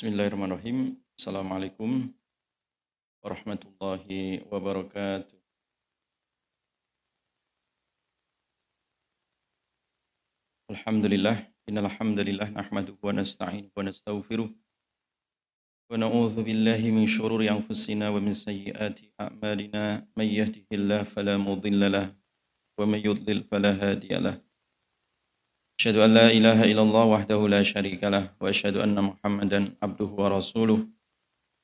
Bismillahirrahmanirrahim. Assalamualaikum warahmatullahi wabarakatuh. Alhamdulillah, innal hamdalillah nahmaduhu wa nasta'inuhu wa nastaghfiruh. Wa na'udzu billahi min shururi anfusina wa min sayyiati a'malina. May fala mudilla yudlil fala. أشهد أن لا إله إلا الله وحده لا شريك له وأشهد أن محمدا عبده ورسوله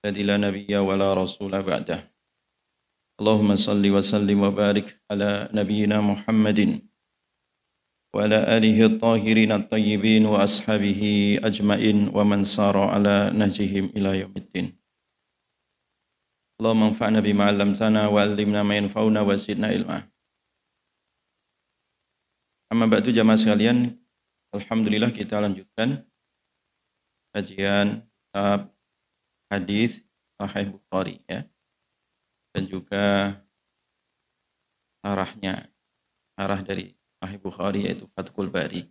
الذي لا نبي ولا رسول بعده اللهم صل وسلم وبارك على نبينا محمد وعلى آله الطاهرين الطيبين وأصحابه أجمعين ومن سار على نهجهم إلى يوم الدين اللهم انفعنا بما علمتنا وعلمنا ما ينفعنا وزدنا علما أما بعد jamaah sekalian Alhamdulillah kita lanjutkan kajian kitab hadis Sahih Bukhari ya. Dan juga arahnya, arah dari Sahih Bukhari yaitu Fathul Bari.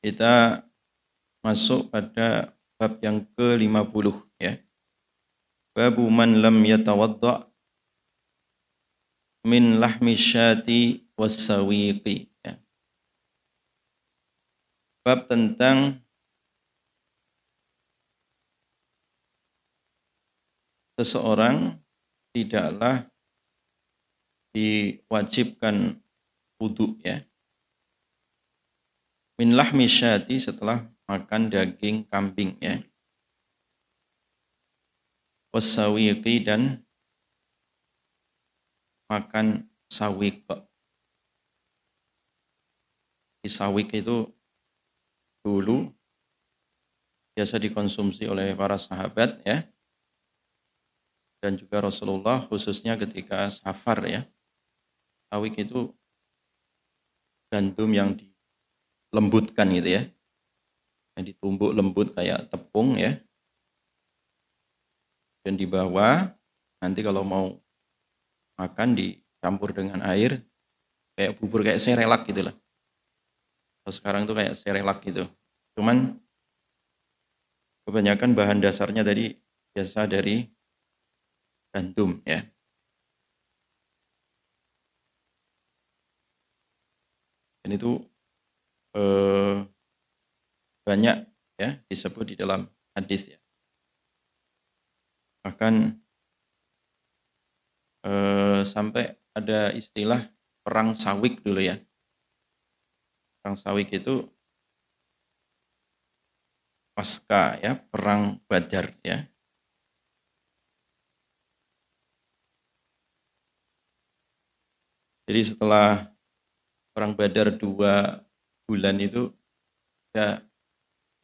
Kita masuk pada bab yang ke-50 ya. Babu man lam yatawadda min lahmi syati wasawiqi. Ya. Bab tentang seseorang tidaklah diwajibkan wudhu ya. Min lahmi syati setelah makan daging kambing ya. Wasawiqi dan makan sawik di sawik itu dulu biasa dikonsumsi oleh para sahabat ya. Dan juga Rasulullah khususnya ketika safar ya. Sawik itu gandum yang dilembutkan gitu ya. Yang ditumbuk lembut kayak tepung ya. Dan dibawa nanti kalau mau makan dicampur dengan air kayak bubur kayak serelak gitu lah. Sekarang tuh kayak serelak gitu. Cuman kebanyakan bahan dasarnya tadi biasa dari gandum ya. Dan itu eh, banyak ya disebut di dalam hadis ya. Bahkan eh, sampai ada istilah perang sawik dulu ya. Perang sawik itu pasca ya, perang Badar ya. Jadi setelah perang Badar dua bulan itu ada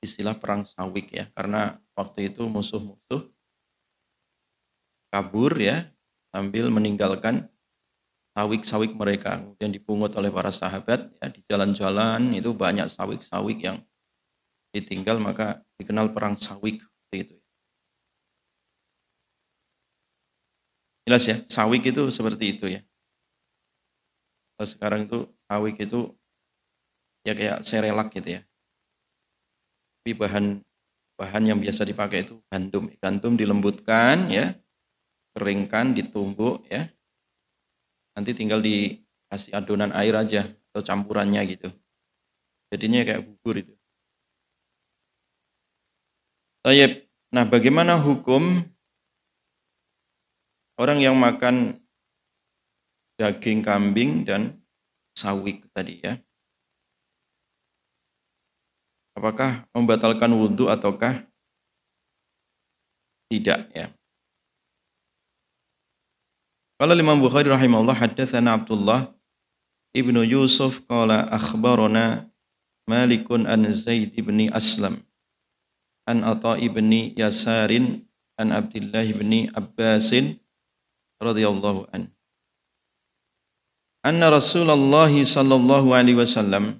istilah perang sawik ya, karena waktu itu musuh-musuh kabur ya sambil meninggalkan sawik-sawik mereka. Kemudian dipungut oleh para sahabat ya di jalan-jalan itu banyak sawik-sawik yang ditinggal maka dikenal perang sawik itu. Jelas ya sawik itu seperti itu ya. Kalau sekarang itu sawik itu ya kayak serelak gitu ya. Tapi bahan bahan yang biasa dipakai itu gandum. Gandum dilembutkan ya keringkan, ditumbuk ya. Nanti tinggal dikasih adonan air aja atau campurannya gitu. Jadinya kayak bubur itu. Tayyip. Nah, bagaimana hukum orang yang makan daging kambing dan sawik tadi ya? Apakah membatalkan wudhu ataukah tidak ya? Qala Imam Bukhari rahimahullah haddatsana Abdullah ibnu Yusuf qala akhbarana Malikun an Zaid ibni Aslam an Atha ibni Yasarin an Abdullah ibni Abbasin radhiyallahu an anna Rasulullah sallallahu alaihi wasallam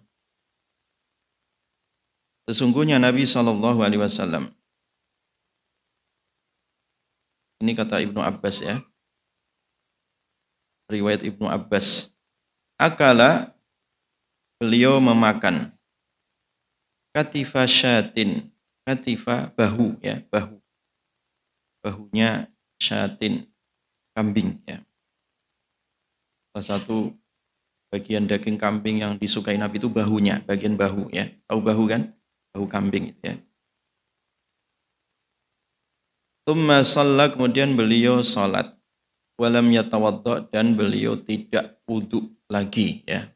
sesungguhnya Nabi sallallahu alaihi wasallam ini kata Ibnu Abbas ya riwayat Ibnu Abbas. Akala beliau memakan. katifa syatin. Katifa bahu ya, bahu. Bahunya syatin, kambing ya. Salah satu bagian daging kambing yang disukai Nabi itu bahunya, bagian bahu ya. Tahu bahu kan? Bahu kambing itu ya. Tumma kemudian beliau sholat. Walam yatawadda dan beliau tidak wudhu lagi ya.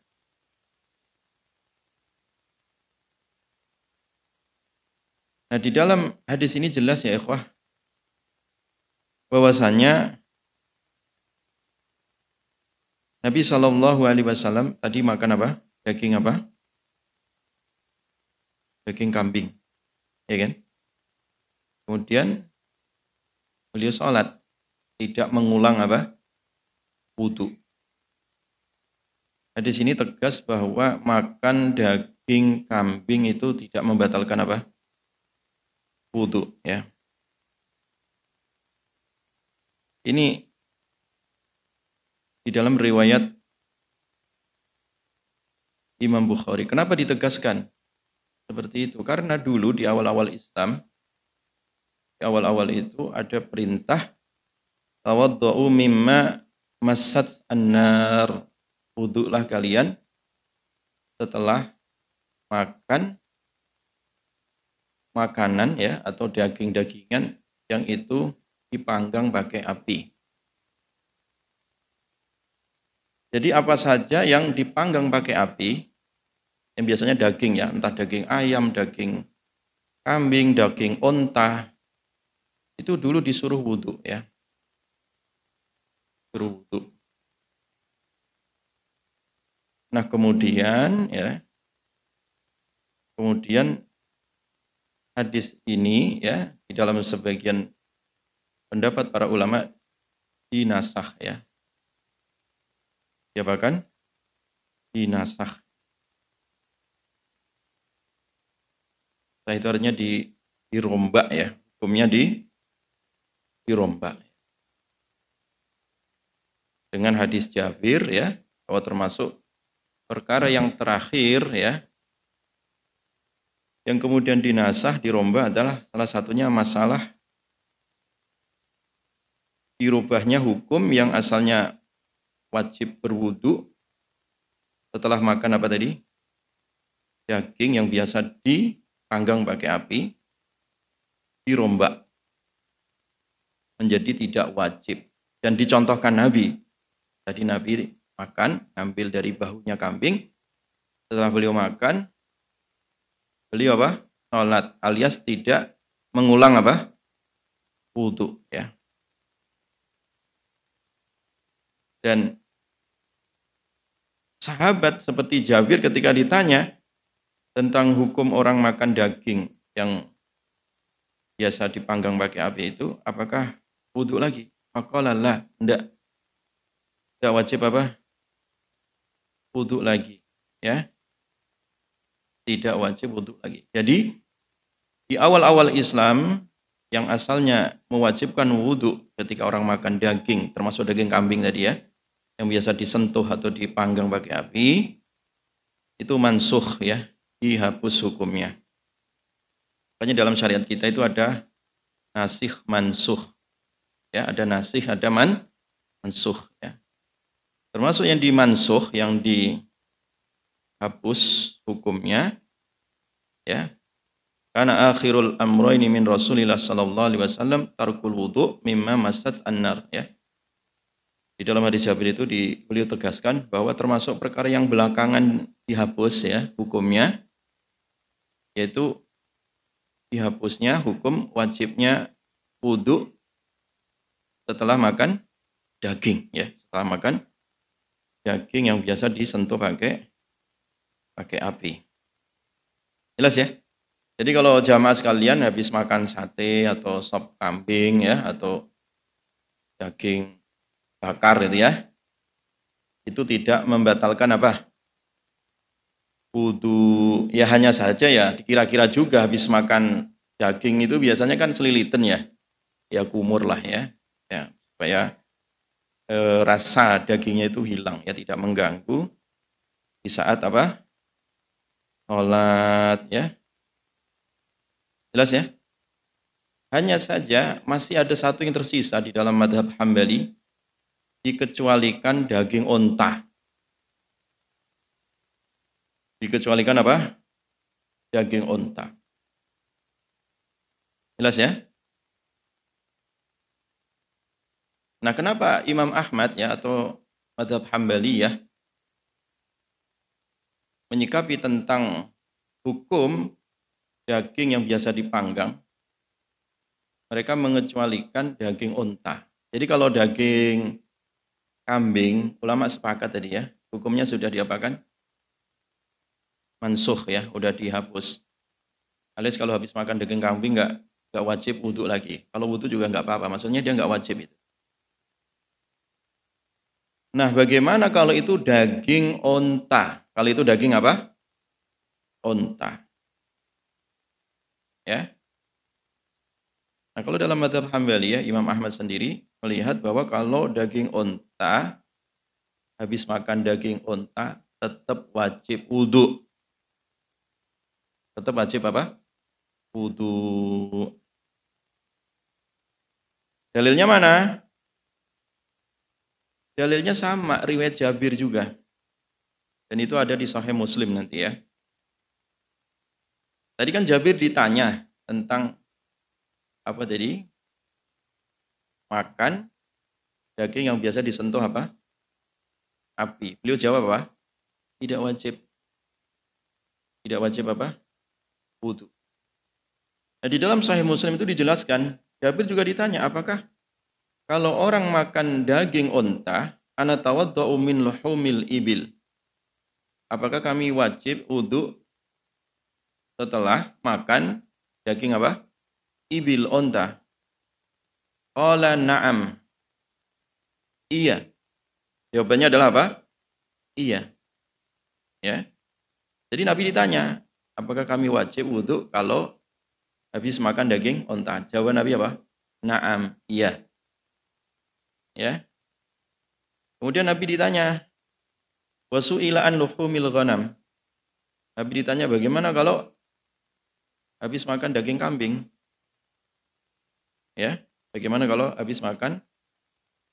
Nah di dalam hadis ini jelas ya ikhwah bahwasanya Nabi Shallallahu Alaihi Wasallam tadi makan apa? Daging apa? Daging kambing, ya kan? Kemudian beliau sholat, tidak mengulang apa? Wudhu. Hadis ini tegas bahwa makan daging kambing itu tidak membatalkan apa? wudhu ya. Ini di dalam riwayat Imam Bukhari. Kenapa ditegaskan seperti itu? Karena dulu di awal-awal Islam, di awal-awal itu ada perintah tawaddu'u mimma masat annar. Wudhulah kalian setelah makan makanan ya atau daging-dagingan yang itu dipanggang pakai api. Jadi apa saja yang dipanggang pakai api, yang biasanya daging ya, entah daging ayam, daging kambing, daging onta, itu dulu disuruh wudhu ya. Suruh wudhu. Nah kemudian ya, kemudian hadis ini ya di dalam sebagian pendapat para ulama dinasah ya. Ya bahkan dinasah. Nah itu artinya di dirombak ya, hukumnya di dirombak. Dengan hadis Jabir ya, bahwa termasuk perkara yang terakhir ya yang kemudian dinasah, dirombak adalah salah satunya masalah dirubahnya hukum yang asalnya wajib berwudu setelah makan apa tadi? Daging yang biasa dipanggang pakai api, dirombak menjadi tidak wajib. Dan dicontohkan Nabi. Tadi Nabi makan, ambil dari bahunya kambing. Setelah beliau makan, beliau apa? Sholat alias tidak mengulang apa? Wudhu ya. Dan sahabat seperti Jabir ketika ditanya tentang hukum orang makan daging yang biasa dipanggang pakai api itu, apakah wudhu lagi? Maka lah, enggak. Enggak wajib apa? Wudhu lagi. Ya, tidak wajib untuk lagi. Jadi di awal-awal Islam yang asalnya mewajibkan wudhu ketika orang makan daging, termasuk daging kambing tadi ya, yang biasa disentuh atau dipanggang pakai api, itu mansuh ya, dihapus hukumnya. Makanya dalam syariat kita itu ada nasih mansuh. Ya, ada nasih, ada man, mansuh. Termasuk yang dimansuh, yang di hapus hukumnya ya. Karena akhirul amroini min Rasulillah sallallahu alaihi wasallam tarkul wudu mimma masat annar ya. Di dalam hadis Jabir itu di, beliau tegaskan bahwa termasuk perkara yang belakangan dihapus ya hukumnya yaitu dihapusnya hukum wajibnya wudhu setelah makan daging ya setelah makan daging yang biasa disentuh pakai pakai api. Jelas ya? Jadi kalau jamaah sekalian habis makan sate atau sop kambing ya atau daging bakar itu ya, itu tidak membatalkan apa? Wudhu, ya hanya saja ya kira-kira juga habis makan daging itu biasanya kan selilitan ya, ya kumur lah ya, ya supaya e, rasa dagingnya itu hilang ya tidak mengganggu di saat apa sholat ya Jelas ya? Hanya saja masih ada satu yang tersisa di dalam madhab Hambali, dikecualikan daging onta. Dikecualikan apa? Daging onta. Jelas ya? Nah kenapa Imam Ahmad ya atau madhab Hambali ya menyikapi tentang hukum daging yang biasa dipanggang mereka mengecualikan daging unta. Jadi kalau daging kambing, ulama sepakat tadi ya, hukumnya sudah diapakan? Mansuh ya, udah dihapus. Alias kalau habis makan daging kambing nggak nggak wajib wudhu lagi. Kalau wudhu juga nggak apa-apa, maksudnya dia nggak wajib itu. Nah, bagaimana kalau itu daging onta? Kalau itu daging apa? Onta. Ya, Nah kalau dalam madhab Hambali ya, Imam Ahmad sendiri melihat bahwa kalau daging onta, habis makan daging onta, tetap wajib wudhu. Tetap wajib apa? Wudhu. Dalilnya mana? Dalilnya sama, riwayat Jabir juga. Dan itu ada di Sahih Muslim nanti ya. Tadi kan Jabir ditanya tentang apa tadi? Makan daging yang biasa disentuh apa? Api. Beliau jawab apa? Tidak wajib. Tidak wajib apa? Wudhu. Nah, di dalam Sahih Muslim itu dijelaskan, Jabir juga ditanya, apakah kalau orang makan daging onta, ana tawadda'u min luhumil ibil. Apakah kami wajib wudhu setelah makan daging apa? ibil onta? Qala na'am. Iya. Jawabannya adalah apa? Iya. Ya. Jadi Nabi ditanya, apakah kami wajib wudhu kalau habis makan daging onta? Jawaban Nabi apa? Naam, iya. Ya. Kemudian Nabi ditanya, wasu'ila an luhumil ghanam. Nabi ditanya bagaimana kalau habis makan daging kambing? Ya, bagaimana kalau habis makan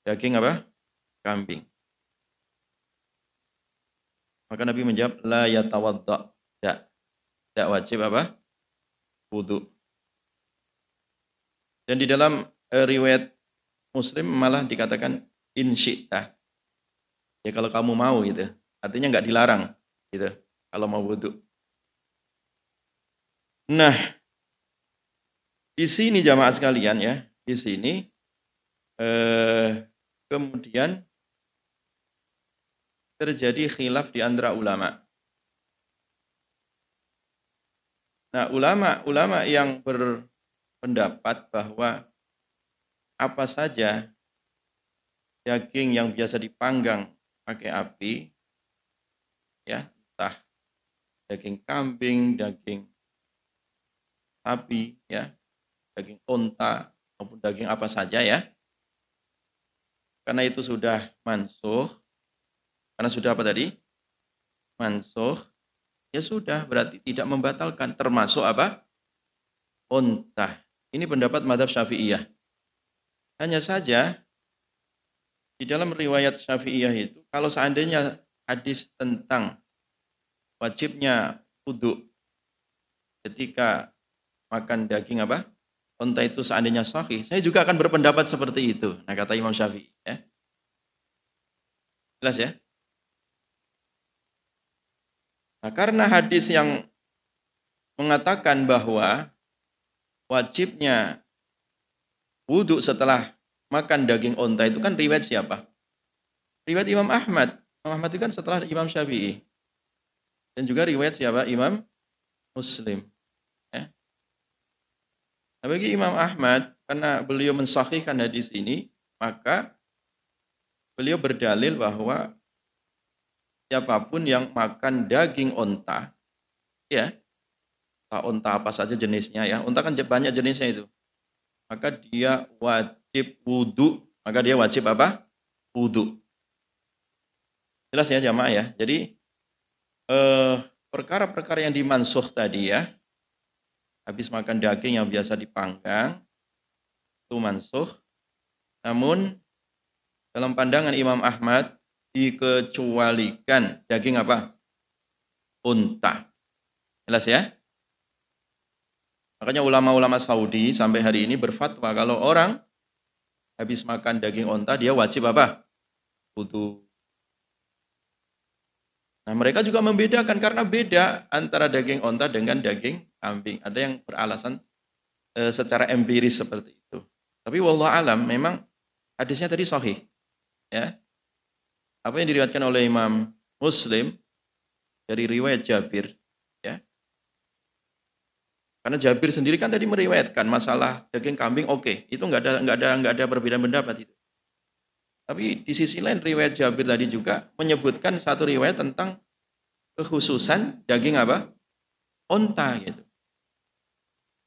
daging apa? Kambing. Maka Nabi menjawab, la yatawadda. Tidak. Tidak wajib apa? Wudhu. Dan di dalam uh, riwayat Muslim malah dikatakan insyita. Ya kalau kamu mau gitu. Artinya nggak dilarang gitu. Kalau mau wudhu. Nah, di sini jamaah sekalian ya, di sini eh, kemudian terjadi khilaf di antara ulama. Nah, ulama-ulama yang berpendapat bahwa apa saja daging yang biasa dipanggang pakai api, ya, entah daging kambing, daging sapi, ya, daging unta maupun daging apa saja ya. Karena itu sudah mansuh. Karena sudah apa tadi? Mansuh. Ya sudah, berarti tidak membatalkan. Termasuk apa? Unta. Ini pendapat madhab syafi'iyah. Hanya saja, di dalam riwayat syafi'iyah itu, kalau seandainya hadis tentang wajibnya wudhu ketika makan daging apa? Unta itu seandainya sahih, saya juga akan berpendapat seperti itu. Nah kata Imam Syafi'i. Ya. Jelas ya? Nah karena hadis yang mengatakan bahwa wajibnya wudhu setelah makan daging onta itu kan riwayat siapa? Riwayat Imam Ahmad. Imam Ahmad itu kan setelah Imam Syafi'i. Dan juga riwayat siapa? Imam Muslim. Nah, bagi Imam Ahmad, karena beliau mensahihkan hadis ini, maka beliau berdalil bahwa siapa pun yang makan daging onta, ya, onta apa saja jenisnya ya, onta kan banyak jenisnya itu, maka dia wajib wudhu, maka dia wajib apa? Wudhu. Jelas ya jamaah ya. Jadi eh, perkara-perkara yang dimansuh tadi ya, habis makan daging yang biasa dipanggang itu mansuh. Namun dalam pandangan Imam Ahmad dikecualikan daging apa? Unta. Jelas ya? Makanya ulama-ulama Saudi sampai hari ini berfatwa kalau orang habis makan daging unta dia wajib apa? Wudhu. Nah mereka juga membedakan karena beda antara daging unta dengan daging kambing. Ada yang beralasan e, secara empiris seperti itu. Tapi wallah alam memang hadisnya tadi sahih. Ya. Apa yang diriwayatkan oleh Imam Muslim dari riwayat Jabir karena Jabir sendiri kan tadi meriwayatkan masalah daging kambing oke, okay. itu nggak ada nggak ada nggak ada perbedaan pendapat itu. Tapi di sisi lain riwayat Jabir tadi juga menyebutkan satu riwayat tentang kekhususan daging apa? Onta gitu.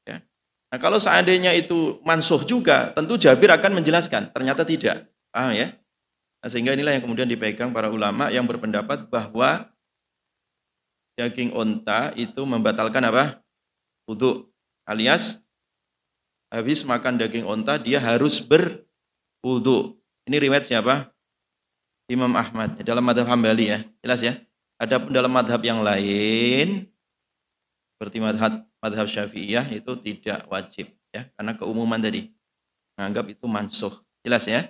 Ya. Nah kalau seandainya itu mansuh juga, tentu Jabir akan menjelaskan. Ternyata tidak. Paham ya? Nah, sehingga inilah yang kemudian dipegang para ulama yang berpendapat bahwa daging onta itu membatalkan apa? Wudhu alias habis makan daging onta dia harus berwudhu. Ini riwayat siapa? Imam Ahmad. Dalam madhab Hambali ya, jelas ya. Adapun dalam madhab yang lain seperti madhab madhab Syafi'iyah itu tidak wajib ya. Karena keumuman tadi. Menganggap itu mansuh. Jelas ya?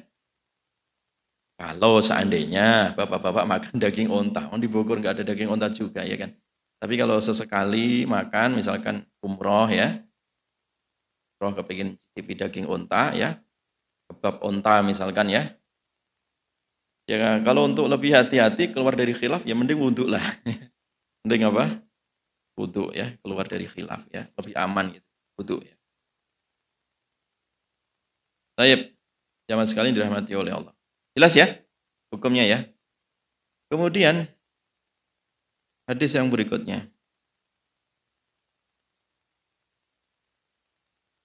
Kalau seandainya bapak-bapak makan daging onta, oh di Bogor nggak ada daging onta juga ya kan tapi kalau sesekali makan, misalkan umroh ya, umroh kepingin cicipi daging onta ya, kebab onta misalkan ya. Ya kalau untuk lebih hati-hati keluar dari khilaf ya mending wudhu lah. mending apa? Wudhu ya, keluar dari khilaf ya, lebih aman gitu. Wudhu ya. Taib, zaman sekali dirahmati oleh Allah. Jelas ya hukumnya ya. Kemudian Hadis yang berikutnya.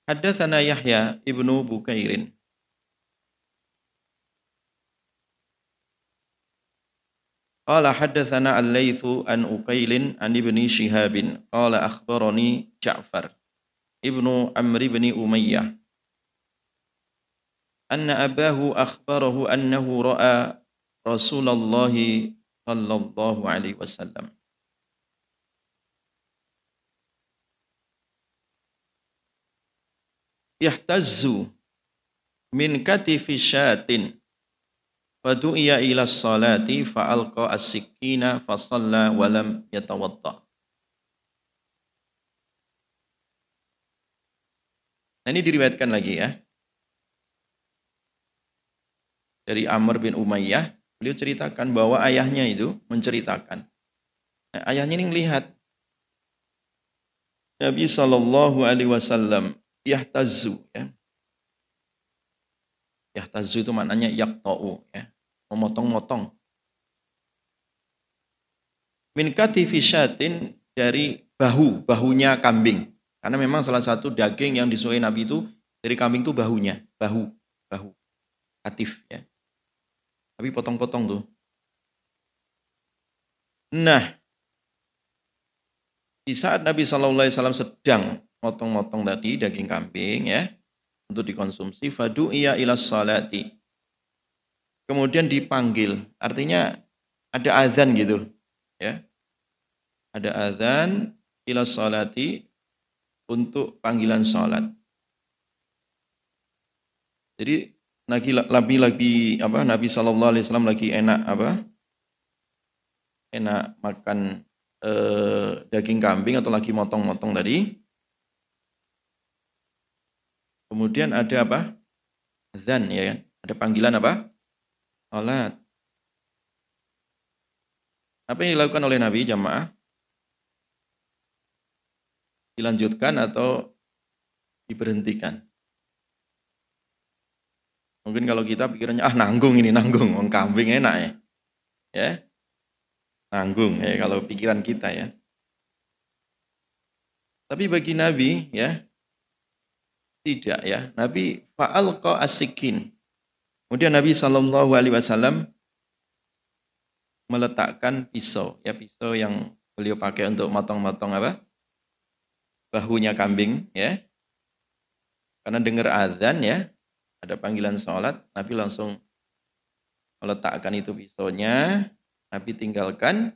Haddatsana Yahya ibnu Bukairin. Qala haddatsana Al-Laitsu an Uqailin an ibni Shihabin. Qala akhbarani Ja'far ibnu Amr ibn Umayyah. Anna abahu akhbarahu annahu ra'a Rasulullah sallallahu alaihi wasallam. Yahtazzu min katifi syatin fadu'iya ila salati fa'alqa as-sikina fa shalla wa lam Nah ini diriwayatkan lagi ya. Dari Amr bin Umayyah, beliau ceritakan bahwa ayahnya itu menceritakan. Nah, ayahnya ini melihat Nabi Shallallahu Alaihi Wasallam yahtazu ya. Yahtazu itu maknanya yaktau ya, memotong-motong. Min katifi syatin dari bahu, bahunya kambing. Karena memang salah satu daging yang disukai Nabi itu dari kambing itu bahunya, bahu, bahu. Katif ya. Tapi potong-potong tuh. Nah, di saat Nabi Shallallahu Alaihi Wasallam sedang motong-motong tadi daging kambing ya untuk dikonsumsi fadu iya ilas salati. Kemudian dipanggil, artinya ada azan gitu, ya. Ada azan ilas salati untuk panggilan salat. Jadi lagi lagi lagi apa Nabi Shallallahu Alaihi Wasallam lagi enak apa enak makan eh, daging kambing atau lagi motong-motong tadi Kemudian ada apa? Zan ya kan? Ada panggilan apa? Salat. Apa yang dilakukan oleh Nabi jamaah? Dilanjutkan atau diberhentikan? Mungkin kalau kita pikirannya ah nanggung ini nanggung, wong kambing enak ya. Ya. Nanggung ya kalau pikiran kita ya. Tapi bagi Nabi ya, tidak ya. Nabi fa'alqa asikin. Kemudian Nabi Shallallahu Alaihi Wasallam meletakkan pisau, ya pisau yang beliau pakai untuk motong-motong apa? bahunya kambing ya. Karena dengar azan ya, ada panggilan sholat, Nabi langsung meletakkan itu pisaunya, Nabi tinggalkan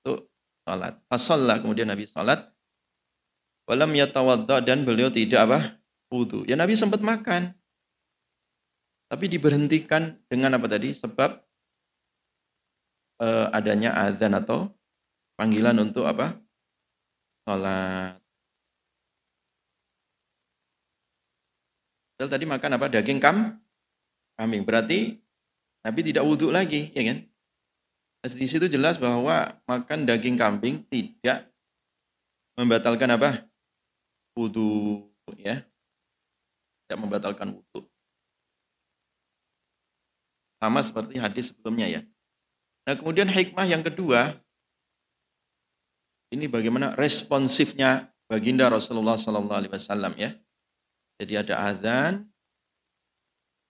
untuk sholat. Fasallah, kemudian Nabi sholat. Walam yatawadda dan beliau tidak apa? Wudhu. Ya Nabi sempat makan. Tapi diberhentikan dengan apa tadi? Sebab eh, adanya azan atau panggilan untuk apa? Sholat. tadi makan apa? Daging kam, kambing. Berarti Nabi tidak wudhu lagi, ya kan? Di situ jelas bahwa makan daging kambing tidak membatalkan apa? Wudhu, ya. Tidak membatalkan wudhu. Sama seperti hadis sebelumnya ya. Nah kemudian hikmah yang kedua, ini bagaimana responsifnya baginda Rasulullah Wasallam ya. Jadi ada azan,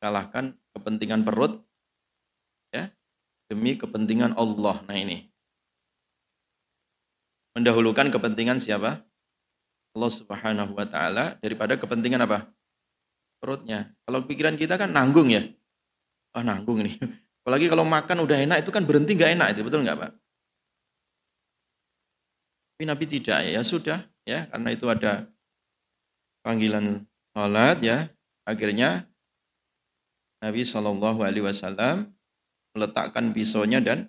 kalahkan kepentingan perut, ya demi kepentingan Allah. Nah ini mendahulukan kepentingan siapa? Allah Subhanahu Wa Taala daripada kepentingan apa? Perutnya. Kalau pikiran kita kan nanggung ya, ah nanggung ini. Apalagi kalau makan udah enak itu kan berhenti nggak enak itu betul nggak pak? Tapi Nabi tidak ya, ya sudah ya karena itu ada panggilan sholat ya akhirnya Nabi Shallallahu Alaihi Wasallam meletakkan pisaunya dan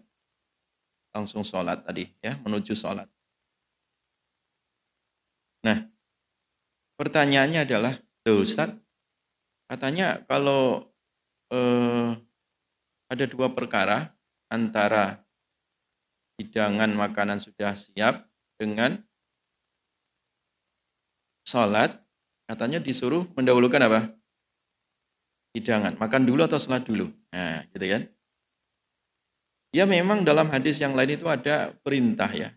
langsung sholat tadi ya menuju sholat. Nah pertanyaannya adalah, Ustaz, katanya kalau eh, ada dua perkara antara hidangan makanan sudah siap dengan sholat Katanya disuruh mendahulukan apa? Hidangan. Makan dulu atau sholat dulu. Nah, gitu kan. Ya memang dalam hadis yang lain itu ada perintah ya.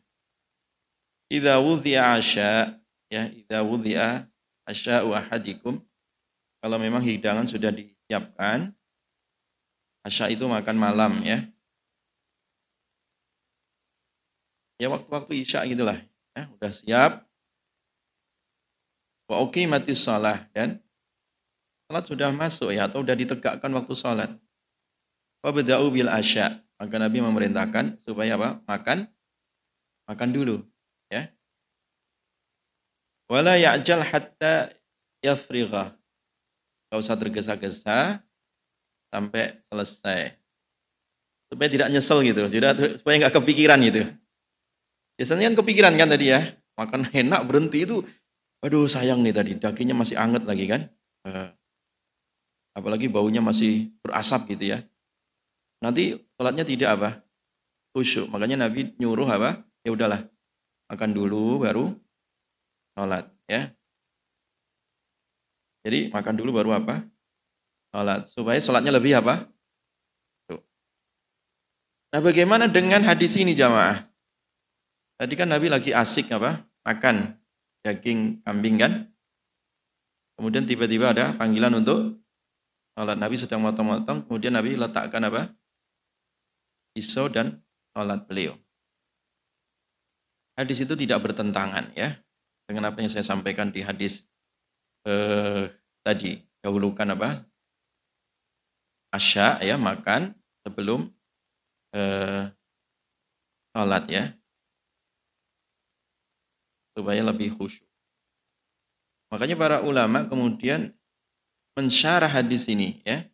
Idza wudhi'a asya, ya, idza wudhi'a asya'u ahadikum. Kalau memang hidangan sudah disiapkan, asya itu makan malam ya. Ya waktu-waktu isya gitulah. Ya, udah siap, Wa mati shalah dan salat sudah masuk ya atau sudah ditegakkan waktu salat. Wa bada'u bil asya. Maka Nabi memerintahkan supaya apa? Makan makan dulu ya. Wala ya'jal hatta yafrigha. Kau usah tergesa-gesa sampai selesai. Supaya tidak nyesel gitu, tidak supaya nggak kepikiran gitu. Biasanya kan kepikiran kan tadi ya, makan enak berhenti itu Aduh sayang nih tadi dagingnya masih anget lagi kan. Uh, apalagi baunya masih berasap gitu ya. Nanti sholatnya tidak apa? Khusyuk. Makanya Nabi nyuruh apa? Ya udahlah. Makan dulu baru sholat ya. Jadi makan dulu baru apa? Sholat. Supaya sholatnya lebih apa? Tuh. Nah bagaimana dengan hadis ini jamaah? Tadi kan Nabi lagi asik apa? Makan daging kambing kan. Kemudian tiba-tiba ada panggilan untuk sholat. Nabi sedang motong-motong, kemudian Nabi letakkan apa? Pisau dan sholat beliau. Hadis itu tidak bertentangan ya dengan apa yang saya sampaikan di hadis eh, tadi. Dahulukan apa? Asya ya makan sebelum eh, sholat ya supaya lebih khusyuk. Makanya para ulama kemudian mensyarah hadis ini ya.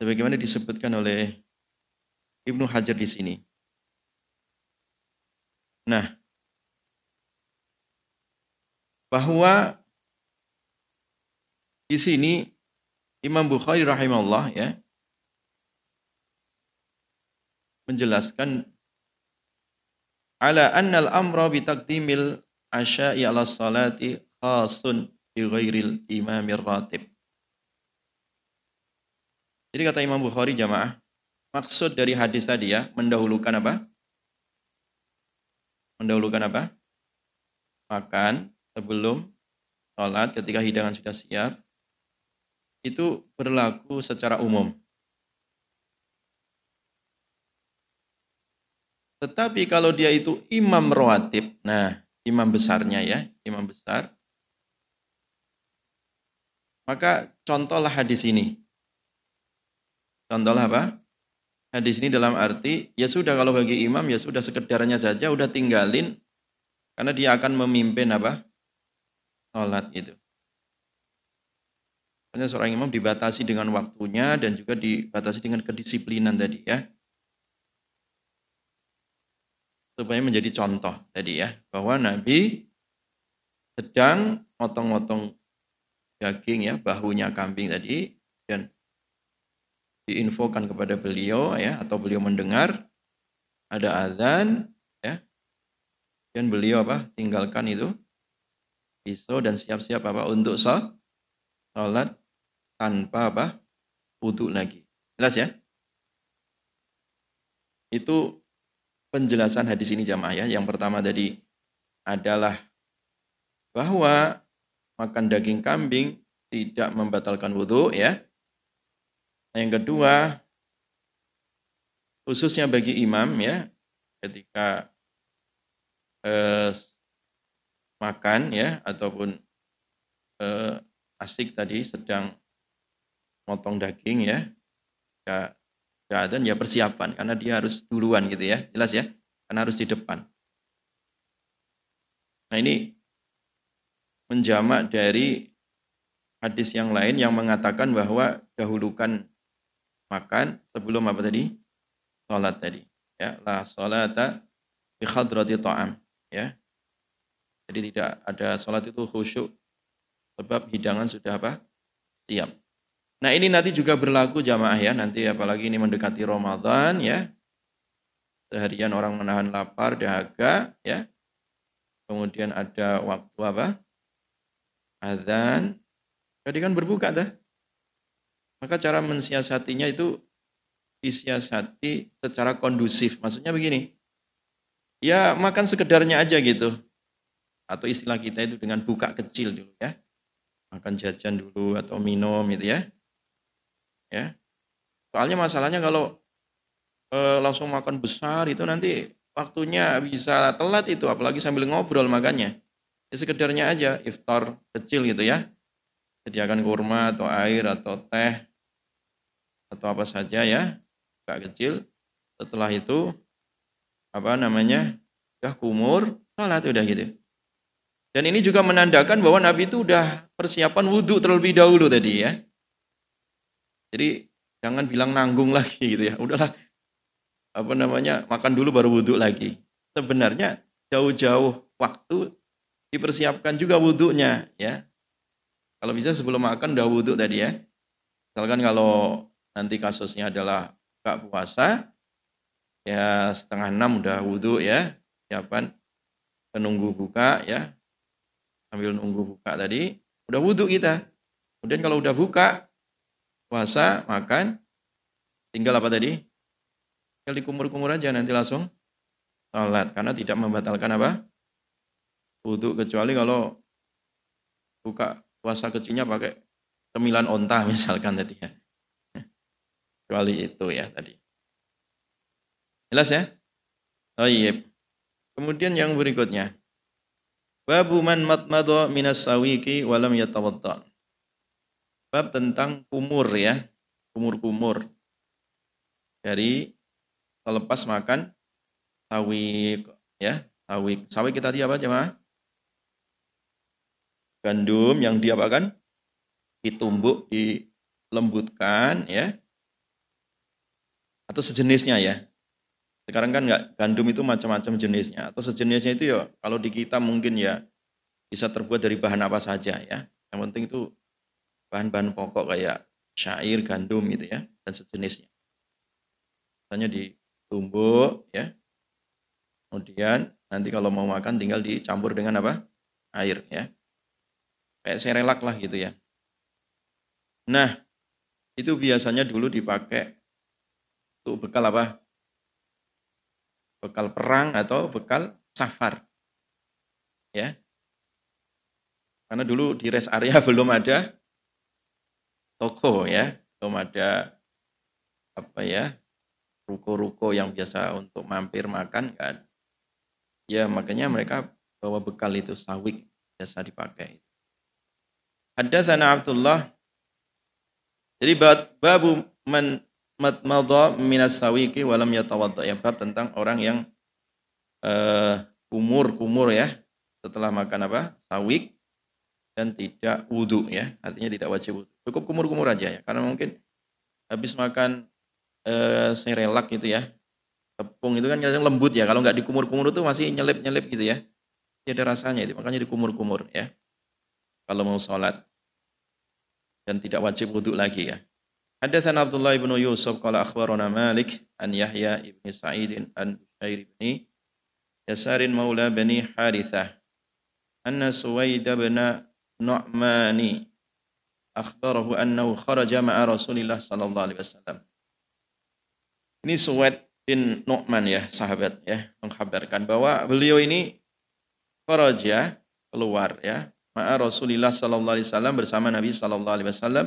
Sebagaimana disebutkan oleh Ibnu Hajar di sini. Nah, bahwa di sini Imam Bukhari rahimahullah ya menjelaskan ala annal amra bi taqdimil asya'i ala salati khasun bi ghairil imamir ratib. Jadi kata Imam Bukhari jamaah, maksud dari hadis tadi ya, mendahulukan apa? Mendahulukan apa? Makan sebelum sholat ketika hidangan sudah siap. Itu berlaku secara umum. Tetapi kalau dia itu imam rawatib, nah imam besarnya ya, imam besar. Maka contohlah hadis ini. Contohlah apa? Hadis ini dalam arti, ya sudah kalau bagi imam ya sudah sekedarnya saja, udah tinggalin. Karena dia akan memimpin apa? Sholat itu. Karena seorang imam dibatasi dengan waktunya dan juga dibatasi dengan kedisiplinan tadi ya. Supaya menjadi contoh tadi ya. Bahwa Nabi sedang motong-motong daging ya, bahunya kambing tadi. Dan diinfokan kepada beliau ya atau beliau mendengar ada azan ya dan beliau apa tinggalkan itu pisau dan siap-siap apa untuk sholat tanpa apa? Wudhu lagi. Jelas ya? Itu penjelasan hadis ini jamaah ya. Yang pertama tadi adalah bahwa makan daging kambing tidak membatalkan wudhu ya. Yang kedua, khususnya bagi imam ya, ketika eh, makan ya ataupun eh, asik tadi sedang motong daging ya, ya keadaan ya persiapan karena dia harus duluan gitu ya, jelas ya, karena harus di depan. Nah ini menjamak dari hadis yang lain yang mengatakan bahwa dahulukan makan sebelum apa tadi? Salat tadi. Ya, la salata bi khadrati ta'am, ya. Jadi tidak ada salat itu khusyuk sebab hidangan sudah apa? Siap. Nah, ini nanti juga berlaku jamaah ya, nanti apalagi ini mendekati Ramadan ya. Seharian orang menahan lapar, dahaga ya. Kemudian ada waktu apa? Azan. Jadi kan berbuka dah. Maka cara mensiasatinya itu disiasati secara kondusif. Maksudnya begini, ya makan sekedarnya aja gitu. Atau istilah kita itu dengan buka kecil dulu ya. Makan jajan dulu atau minum gitu ya. Ya. Soalnya masalahnya kalau e, langsung makan besar itu nanti waktunya bisa telat itu apalagi sambil ngobrol makannya. Ya sekedarnya aja iftar kecil gitu ya. Sediakan kurma atau air atau teh atau apa saja ya, agak kecil. Setelah itu apa namanya? Udah kumur, salat udah gitu. Dan ini juga menandakan bahwa Nabi itu udah persiapan wudhu terlebih dahulu tadi ya. Jadi jangan bilang nanggung lagi gitu ya. Udahlah apa namanya makan dulu baru wudhu lagi. Sebenarnya jauh-jauh waktu dipersiapkan juga wudhunya ya. Kalau bisa sebelum makan udah wudhu tadi ya. Misalkan kalau nanti kasusnya adalah buka puasa, ya setengah enam udah wudhu ya, siapan menunggu buka ya, sambil nunggu buka tadi, udah wudhu kita. Kemudian kalau udah buka, puasa, makan, tinggal apa tadi? Tinggal dikumur-kumur aja nanti langsung sholat. Karena tidak membatalkan apa? Wudhu kecuali kalau buka puasa kecilnya pakai sembilan onta misalkan tadi ya. Kecuali itu ya tadi. Jelas ya? Oh iya. Kemudian yang berikutnya. Babu man matmado minas sawiki walam yatawadda. Bab tentang kumur ya. Kumur-kumur. Dari selepas makan sawik ya. Sawik. Sawik kita tadi apa jemaah? Gandum yang diapakan? Ditumbuk, dilembutkan ya atau sejenisnya ya. Sekarang kan nggak gandum itu macam-macam jenisnya atau sejenisnya itu ya kalau di kita mungkin ya bisa terbuat dari bahan apa saja ya. Yang penting itu bahan-bahan pokok kayak syair, gandum gitu ya dan sejenisnya. Misalnya ditumbuk ya. Kemudian nanti kalau mau makan tinggal dicampur dengan apa? Air ya. Kayak serelak lah gitu ya. Nah, itu biasanya dulu dipakai untuk bekal apa? Bekal perang atau bekal safar. Ya. Karena dulu di rest area belum ada toko ya, belum ada apa ya, ruko-ruko yang biasa untuk mampir makan kan. Ya makanya mereka bawa bekal itu sawik biasa dipakai. Haddatsana Abdullah. Jadi babu man madmadha minas sawiki walam yatawadda. Ya bab tentang orang yang uh, kumur kumur ya. Setelah makan apa? Sawik dan tidak wudhu ya. Artinya tidak wajib wudhu cukup kumur kumur aja ya. Karena mungkin habis makan uh, serelak gitu ya. Tepung itu kan kadang lembut ya. Kalau nggak dikumur-kumur itu masih nyelip-nyelip gitu ya. Tidak ada rasanya itu. Makanya dikumur-kumur ya. Kalau mau sholat. Dan tidak wajib wudhu lagi ya. Haddatsan Abdullah ibn Yusuf qala akhbarana Malik an Yahya ibn Sa'id an Bushair ibn Yasar maula bani Harithah anna Suwaid ibn Nu'mani akhbarahu annahu kharaja ma'a Rasulillah sallallahu alaihi wasallam. Ini Suwaid bin Nu'man ya, sahabat ya, mengkabarkan bahwa beliau ini kharaja keluar ya, ma'a Rasulillah sallallahu alaihi wasallam bersama Nabi sallallahu alaihi wasallam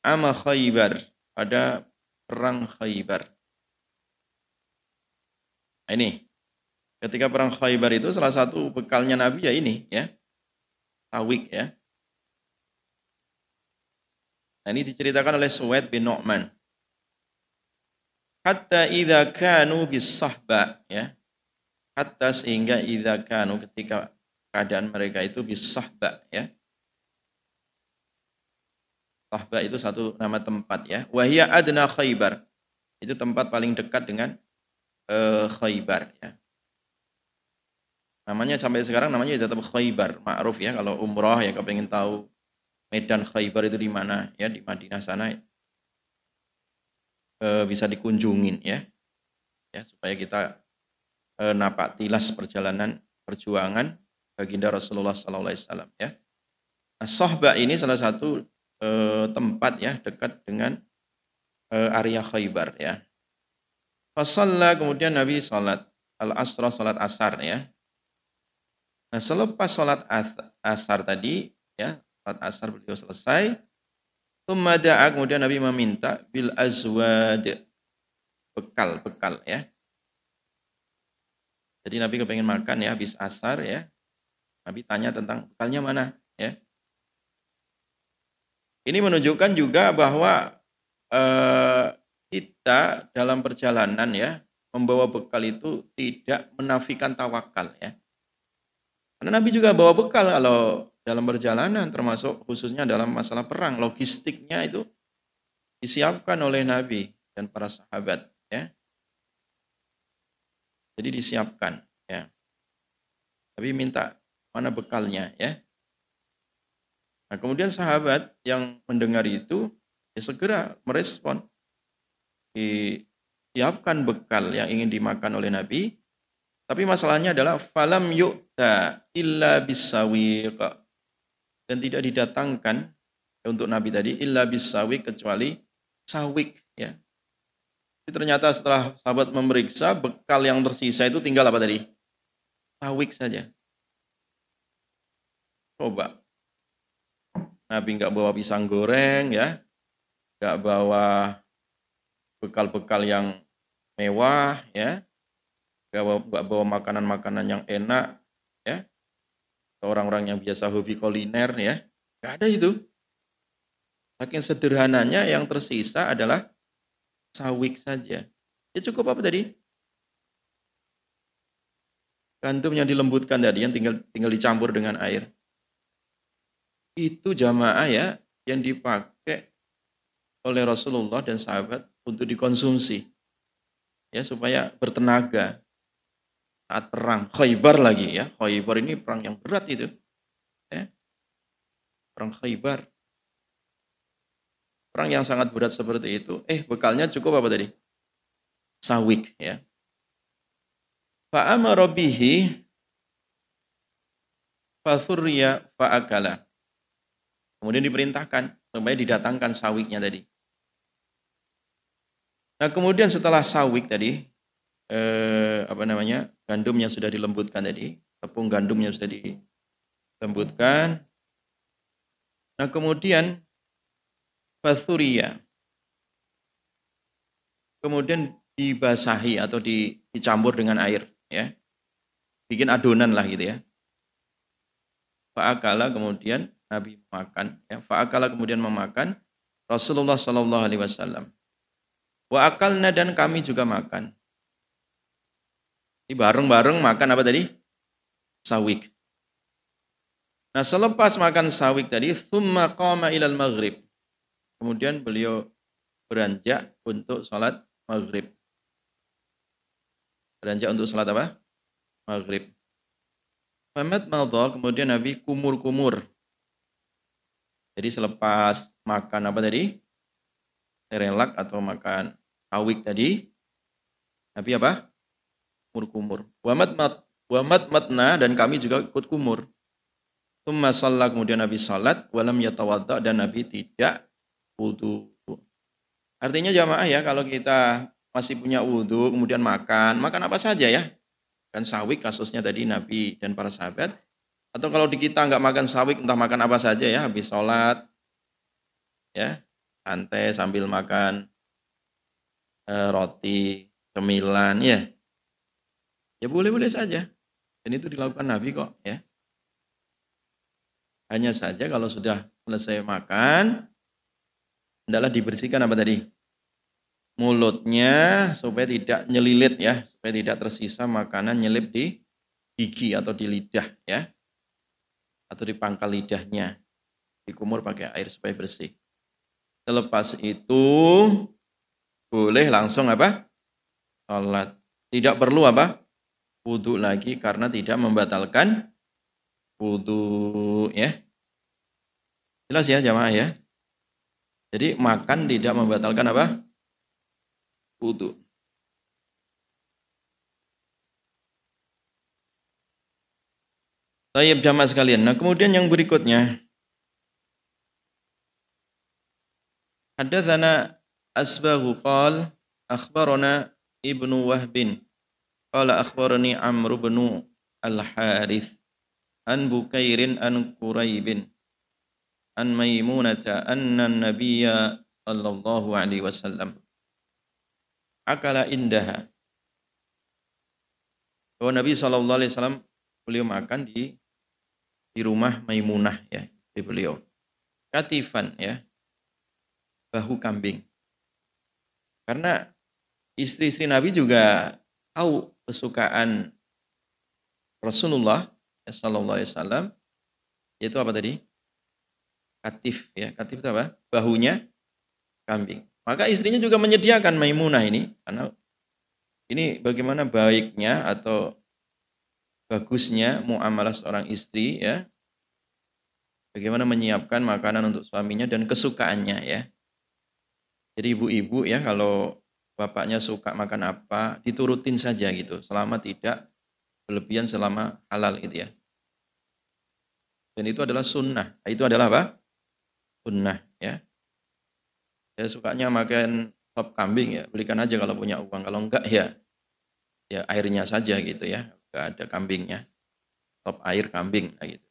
ama Khaybar pada perang Khaybar. Ini ketika perang Khaybar itu salah satu bekalnya Nabi ya ini ya. Tawik ya. Nah, ini diceritakan oleh Suwaid bin Nu'man. Hatta idza kanu bisahba ya. Hatta sehingga idza kanu ketika keadaan mereka itu bisahba ya. Tahba itu satu nama tempat ya. Wahia adna khaybar. Itu tempat paling dekat dengan uh, khaybar ya. Namanya sampai sekarang namanya tetap khaybar. Ma'ruf ya kalau umroh ya ingin tahu medan khaybar itu di mana ya di Madinah sana uh, bisa dikunjungin ya. Ya supaya kita uh, napak tilas perjalanan perjuangan baginda Rasulullah SAW ya. Nah, sohba ini salah satu eh, tempat ya dekat dengan eh, area Khaybar ya. Fasalla kemudian Nabi salat al-asra salat asar ya. Nah, selepas salat asar tadi ya, salat asar beliau selesai. Kemudian Nabi meminta bil azwad bekal-bekal ya. Jadi Nabi kepengen makan ya habis asar ya. Nabi tanya tentang bekalnya mana ya. Ini menunjukkan juga bahwa eh, kita dalam perjalanan ya membawa bekal itu tidak menafikan tawakal ya. Karena Nabi juga bawa bekal kalau dalam perjalanan termasuk khususnya dalam masalah perang logistiknya itu disiapkan oleh Nabi dan para sahabat ya. Jadi disiapkan ya. Nabi minta mana bekalnya ya. Nah, kemudian sahabat yang mendengar itu ya segera merespon. Disiapkan bekal yang ingin dimakan oleh Nabi. Tapi masalahnya adalah falam yu'ta illa bisawiq. Dan tidak didatangkan untuk Nabi tadi illa bisawiq kecuali sawik ya. Jadi ternyata setelah sahabat memeriksa bekal yang tersisa itu tinggal apa tadi? Sawik saja. Coba Nabi nggak bawa pisang goreng ya, nggak bawa bekal-bekal yang mewah ya, nggak bawa, bawa makanan-makanan yang enak ya, orang-orang yang biasa hobi kuliner ya, nggak ada itu. Saking sederhananya yang tersisa adalah sawik saja. Ya cukup apa tadi? Gandum yang dilembutkan tadi yang tinggal tinggal dicampur dengan air itu jamaah ya yang dipakai oleh Rasulullah dan sahabat untuk dikonsumsi ya supaya bertenaga saat perang Khaybar lagi ya. Khaybar ini perang yang berat itu ya. Perang Khaybar. Perang yang sangat berat seperti itu. Eh bekalnya cukup apa tadi? Sawik ya. Fa'amara bihi fathurya fa'akala Kemudian diperintahkan supaya didatangkan sawiknya tadi. Nah kemudian setelah sawik tadi, eh, apa namanya, gandum yang sudah dilembutkan tadi, tepung gandum yang sudah dilembutkan. Nah kemudian basuria, kemudian dibasahi atau dicampur dengan air, ya, bikin adonan lah gitu ya. Fa'akala kemudian Nabi makan. Ya, Fa'akala kemudian memakan Rasulullah Shallallahu Alaihi. Wa akalna dan kami juga makan. Ini bareng-bareng makan apa tadi? Sawik. Nah selepas makan sawik tadi, thumma qama ilal maghrib. Kemudian beliau beranjak untuk sholat maghrib. Beranjak untuk sholat apa? Maghrib. Famat madha, kemudian Nabi kumur-kumur. Jadi selepas makan apa tadi? Serelak atau makan awik tadi, Nabi apa? Kumur-kumur. Wamat mat, wamat matna dan kami juga ikut kumur. Tumma salat kemudian Nabi salat, walam yatawadda dan Nabi tidak wudhu. Artinya jamaah ya kalau kita masih punya wudhu kemudian makan, makan apa saja ya. Kan sawik kasusnya tadi Nabi dan para sahabat. Atau kalau di kita nggak makan sawik entah makan apa saja ya habis sholat ya santai sambil makan eh, roti cemilan ya ya boleh-boleh saja dan itu dilakukan Nabi kok ya hanya saja kalau sudah selesai makan adalah dibersihkan apa tadi? Mulutnya supaya tidak nyelilit ya, supaya tidak tersisa makanan nyelip di gigi atau di lidah ya. Atau di pangkal lidahnya. Dikumur pakai air supaya bersih. Selepas itu boleh langsung apa? Salat. Tidak perlu apa? Wudhu lagi karena tidak membatalkan wudhu ya. Jelas ya jamaah ya. Jadi makan tidak membatalkan apa? Wudhu. Tayyib jamaah sekalian. Nah kemudian yang berikutnya. Hadatsana asbahu qal akhbarana ibnu wahbin qala akhbarani amr bin al-harith an bukairin an quraibin an Maimunata anna nabiyya sallallahu alaihi wasallam. Akala indaha. Bahwa Nabi sallallahu alaihi wasallam beliau makan di di rumah Maimunah ya di beliau. Katifan ya bahu kambing. Karena istri-istri Nabi juga tahu kesukaan Rasulullah sallallahu alaihi wasallam yaitu apa tadi? Katif ya. Katif itu apa? Bahunya kambing. Maka istrinya juga menyediakan Maimunah ini karena ini bagaimana baiknya atau bagusnya muamalah seorang istri ya. Bagaimana menyiapkan makanan untuk suaminya dan kesukaannya ya. Jadi ibu-ibu ya kalau bapaknya suka makan apa diturutin saja gitu selama tidak berlebihan selama halal gitu ya dan itu adalah sunnah itu adalah apa sunnah ya. Ya sukanya makan sop kambing ya, belikan aja kalau punya uang. Kalau enggak ya ya airnya saja gitu ya. Enggak ada kambingnya. Sop air kambing gitu.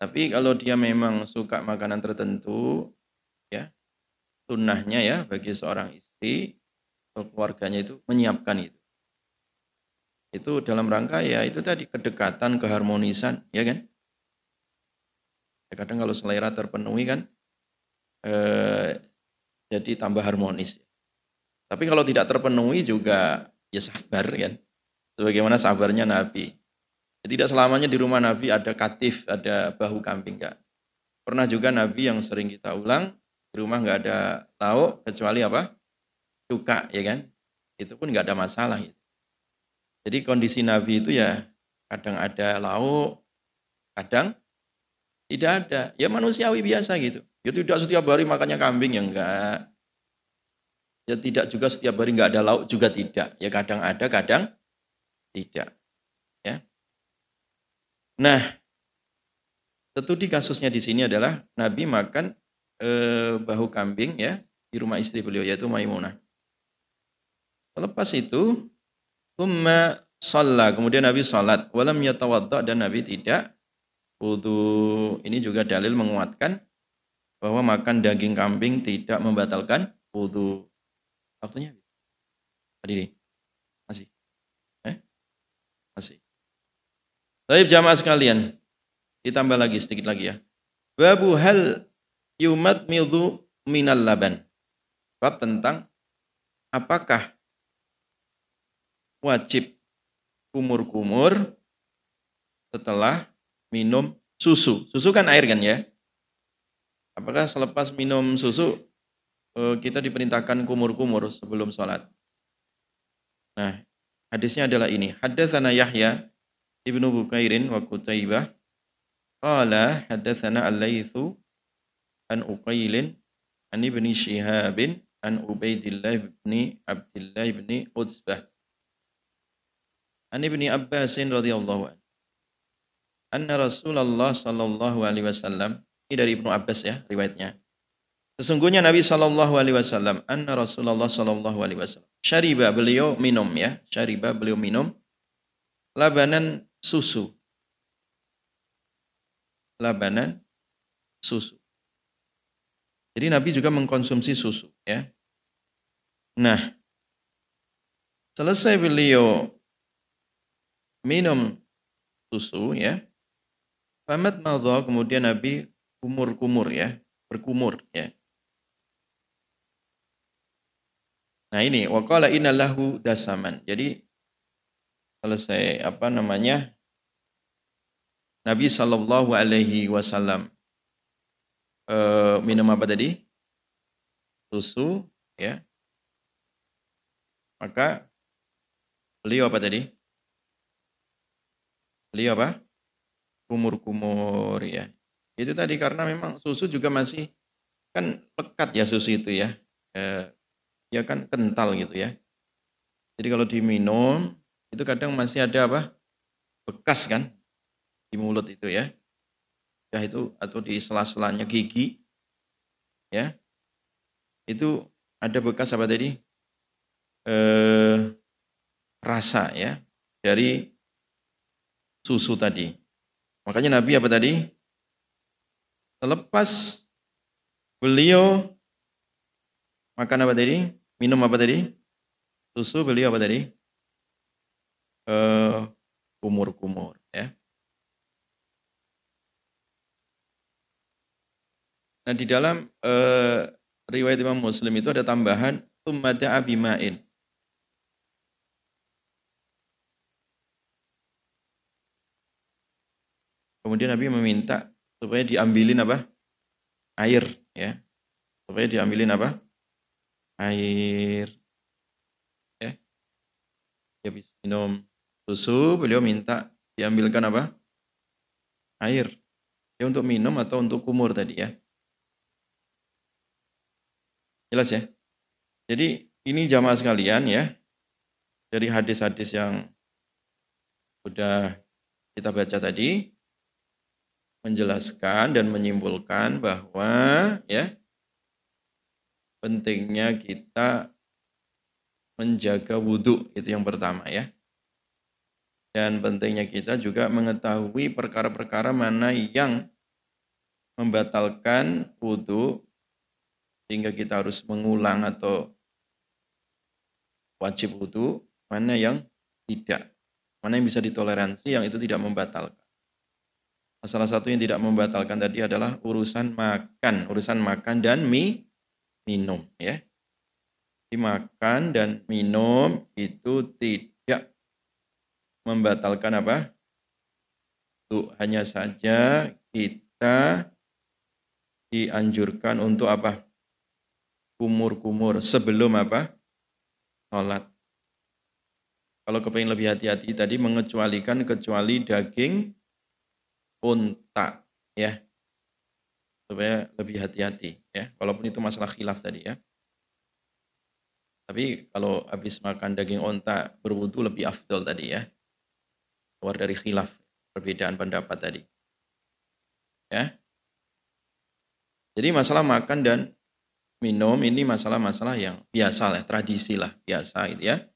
Tapi kalau dia memang suka makanan tertentu ya, sunnahnya ya bagi seorang istri atau keluarganya itu menyiapkan itu. Itu dalam rangka ya itu tadi kedekatan, keharmonisan, ya kan? Ya, kadang kalau selera terpenuhi kan eh, jadi tambah harmonis. Tapi kalau tidak terpenuhi juga ya sabar kan. Sebagaimana sabarnya Nabi. Ya, tidak selamanya di rumah Nabi ada katif, ada bahu kambing enggak. Pernah juga Nabi yang sering kita ulang di rumah nggak ada lauk kecuali apa? Cuka ya kan. Itu pun nggak ada masalah. Gitu. Jadi kondisi Nabi itu ya kadang ada lauk, kadang tidak ada. Ya manusiawi biasa gitu. Ya tidak setiap hari makannya kambing ya enggak. Ya tidak juga setiap hari enggak ada lauk juga tidak. Ya kadang ada, kadang tidak. Ya. Nah, studi kasusnya di sini adalah Nabi makan eh, bahu kambing ya di rumah istri beliau yaitu Maimunah. Selepas itu, Tumma sholat. Kemudian Nabi sholat. Walam yatawadda dan Nabi tidak wudhu ini juga dalil menguatkan bahwa makan daging kambing tidak membatalkan wudhu. Waktunya tadi nih masih, eh masih. Tapi jamaah sekalian, Ditambah lagi sedikit lagi ya. Babu hal yumat mildu minal laban. Bab tentang apakah wajib kumur-kumur setelah minum susu. Susu kan air kan ya? Apakah selepas minum susu eh, kita diperintahkan kumur-kumur sebelum sholat? Nah, hadisnya adalah ini. Haddatsana Yahya ibnu Bukairin wa Kutaibah qala haddatsana Al-Laitsu an Uqailin an ibni Shihabin an Ubaidillah ibni Abdullah ibni Utsbah an ibni Abbasin radhiyallahu anhu anna Rasulullah sallallahu alaihi wasallam ini dari Ibnu Abbas ya riwayatnya Sesungguhnya Nabi Shallallahu Alaihi Wasallam, anna Rasulullah Shallallahu Alaihi Wasallam, syariba beliau minum ya, syariba beliau minum, labanan susu, labanan susu. Jadi Nabi juga mengkonsumsi susu ya. Nah, selesai beliau minum susu ya. Famat madha kemudian Nabi kumur-kumur ya, berkumur ya. Nah ini waqala innalahu dasaman. Jadi selesai apa namanya Nabi Shallallahu Alaihi Wasallam uh, minum apa tadi? Susu, ya. Maka beliau apa tadi? Beliau apa? Kumur-kumur ya. Itu tadi karena memang susu juga masih kan pekat ya susu itu ya. Eh, ya kan kental gitu ya. Jadi kalau diminum itu kadang masih ada apa? Bekas kan di mulut itu ya. Ya itu atau di sela-selanya gigi ya itu ada bekas apa tadi eh, rasa ya dari susu tadi. Makanya Nabi apa tadi? Selepas beliau makan apa tadi? Minum apa tadi? Susu beliau apa tadi? Kumur-kumur ya. Nah di dalam uh, riwayat Imam Muslim itu ada tambahan tummada abima'in. Kemudian Nabi meminta supaya diambilin apa? Air ya. Supaya diambilin apa? Air. Ya. Dia bisa minum susu, beliau minta diambilkan apa? Air. Ya untuk minum atau untuk kumur tadi ya. Jelas ya? Jadi ini jamaah sekalian ya. Dari hadis-hadis yang sudah kita baca tadi menjelaskan dan menyimpulkan bahwa ya pentingnya kita menjaga wudhu itu yang pertama ya. Dan pentingnya kita juga mengetahui perkara-perkara mana yang membatalkan wudhu sehingga kita harus mengulang atau wajib wudhu, mana yang tidak. Mana yang bisa ditoleransi, yang itu tidak membatalkan. Salah satu yang tidak membatalkan tadi adalah urusan makan, urusan makan dan mie, minum. ya. Dimakan dan minum itu tidak membatalkan apa? Itu hanya saja kita dianjurkan untuk apa? kumur-kumur sebelum apa? Sholat. Kalau kepengen lebih hati-hati tadi mengecualikan kecuali daging unta ya. Supaya lebih hati-hati ya. Walaupun itu masalah khilaf tadi ya. Tapi kalau habis makan daging unta berwudu lebih afdol tadi ya. Keluar dari khilaf perbedaan pendapat tadi. Ya. Jadi masalah makan dan minum ini masalah-masalah yang biasa lah, tradisi lah, biasa gitu ya.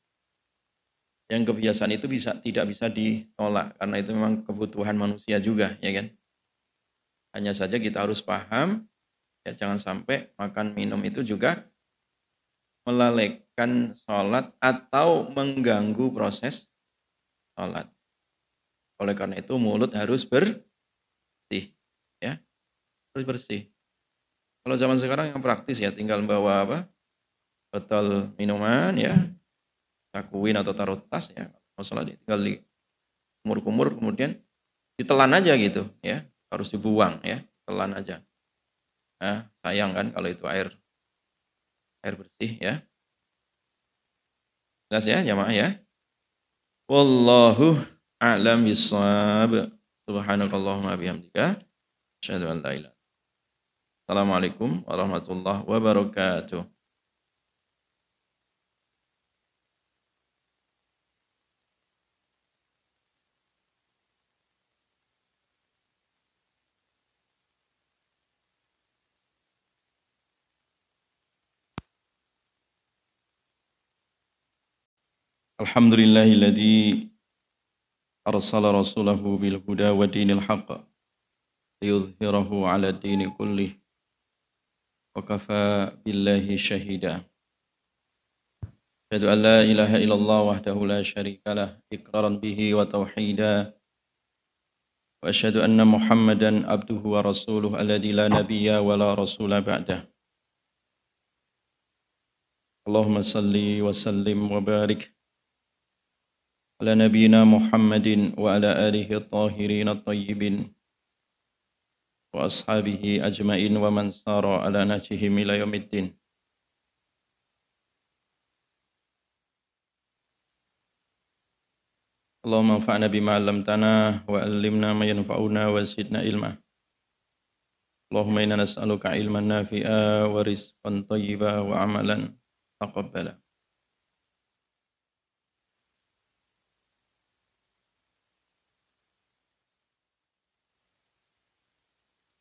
Yang kebiasaan itu bisa tidak bisa ditolak karena itu memang kebutuhan manusia juga, ya kan? Hanya saja kita harus paham ya jangan sampai makan minum itu juga melalaikan sholat atau mengganggu proses sholat. Oleh karena itu mulut harus ber, bersih ya harus bersih kalau zaman sekarang yang praktis ya tinggal bawa apa botol minuman ya sakuin atau taruh tas ya masalah. Tinggal di kumur-kumur kemudian ditelan aja gitu ya. Harus dibuang ya telan aja. Nah, sayang kan kalau itu air air bersih ya. Jelas ya jamaah ya. Wallahu a'lam bissawab subhanakallahumma bihamdika. Asyhadu an la ilaha Assalamualaikum warahmatullahi wabarakatuh الحمد لله الذي أرسل رسوله بالهدى ودين الحق ليظهره على الدين كله وكفى بالله شهيدا أشهد أن لا إله إلا الله وحده لا شريك له إقرارا به وتوحيدا وأشهد أن محمدا عبده ورسوله الذي لا نبي ولا رسول بعده اللهم صل وسلم وبارك على نبينا محمد وعلى آله الطاهرين الطيبين وأصحابه أجمعين ومن سار على نهجهم إلى يوم الدين اللهم انفعنا بما علمتنا وعلمنا ما ينفعنا وزدنا علما اللهم إنا نسألك علما نافعا ورزقا طيبا وعملا تقبلا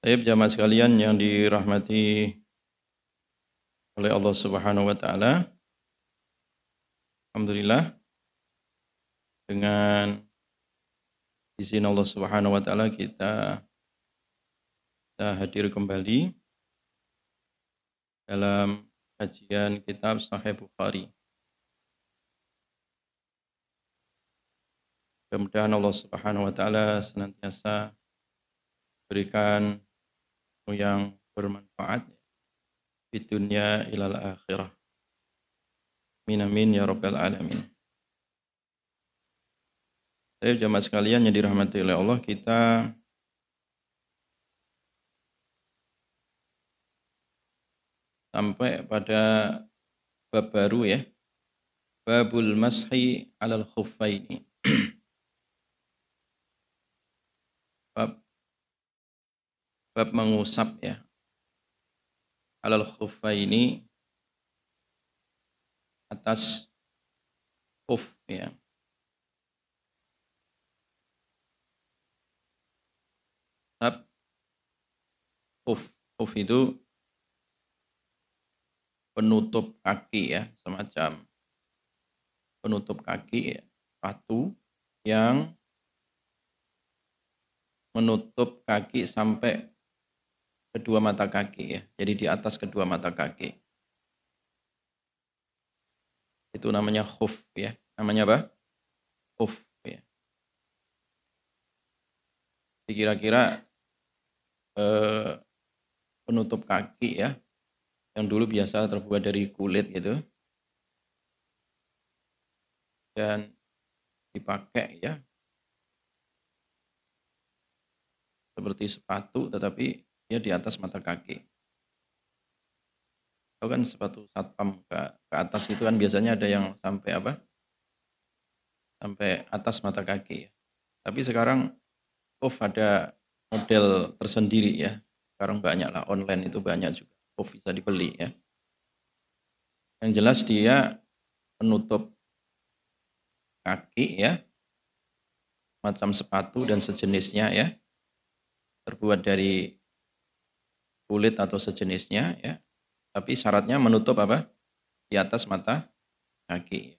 Baik jamaah sekalian yang dirahmati oleh Allah Subhanahu wa taala. Alhamdulillah dengan izin Allah Subhanahu wa taala kita kita hadir kembali dalam kajian kitab Sahih Bukhari. Mudah-mudahan Allah Subhanahu wa taala senantiasa berikan yang bermanfaat di dunia ilal akhirah. Amin amin ya rabbal alamin. Saya jamaah sekalian yang dirahmati oleh Allah, kita sampai pada bab baru ya. Babul mashi alal khuffaini. bab bab mengusap ya. Alal ini atas khuf ya. Bab khuf. Khuf itu penutup kaki ya semacam penutup kaki ya, sepatu yang menutup kaki sampai kedua mata kaki ya. Jadi di atas kedua mata kaki. Itu namanya khuf ya. Namanya apa? Khuf ya. Kira-kira eh, penutup kaki ya. Yang dulu biasa terbuat dari kulit gitu. Dan dipakai ya. Seperti sepatu tetapi dia di atas mata kaki. Itu kan sepatu satpam ke, ke atas itu kan biasanya ada yang sampai apa? Sampai atas mata kaki. Tapi sekarang off ada model tersendiri ya. Sekarang banyak lah online itu banyak juga. Off bisa dibeli ya. Yang jelas dia penutup kaki ya. Macam sepatu dan sejenisnya ya. Terbuat dari kulit atau sejenisnya ya. Tapi syaratnya menutup apa? Di atas mata kaki.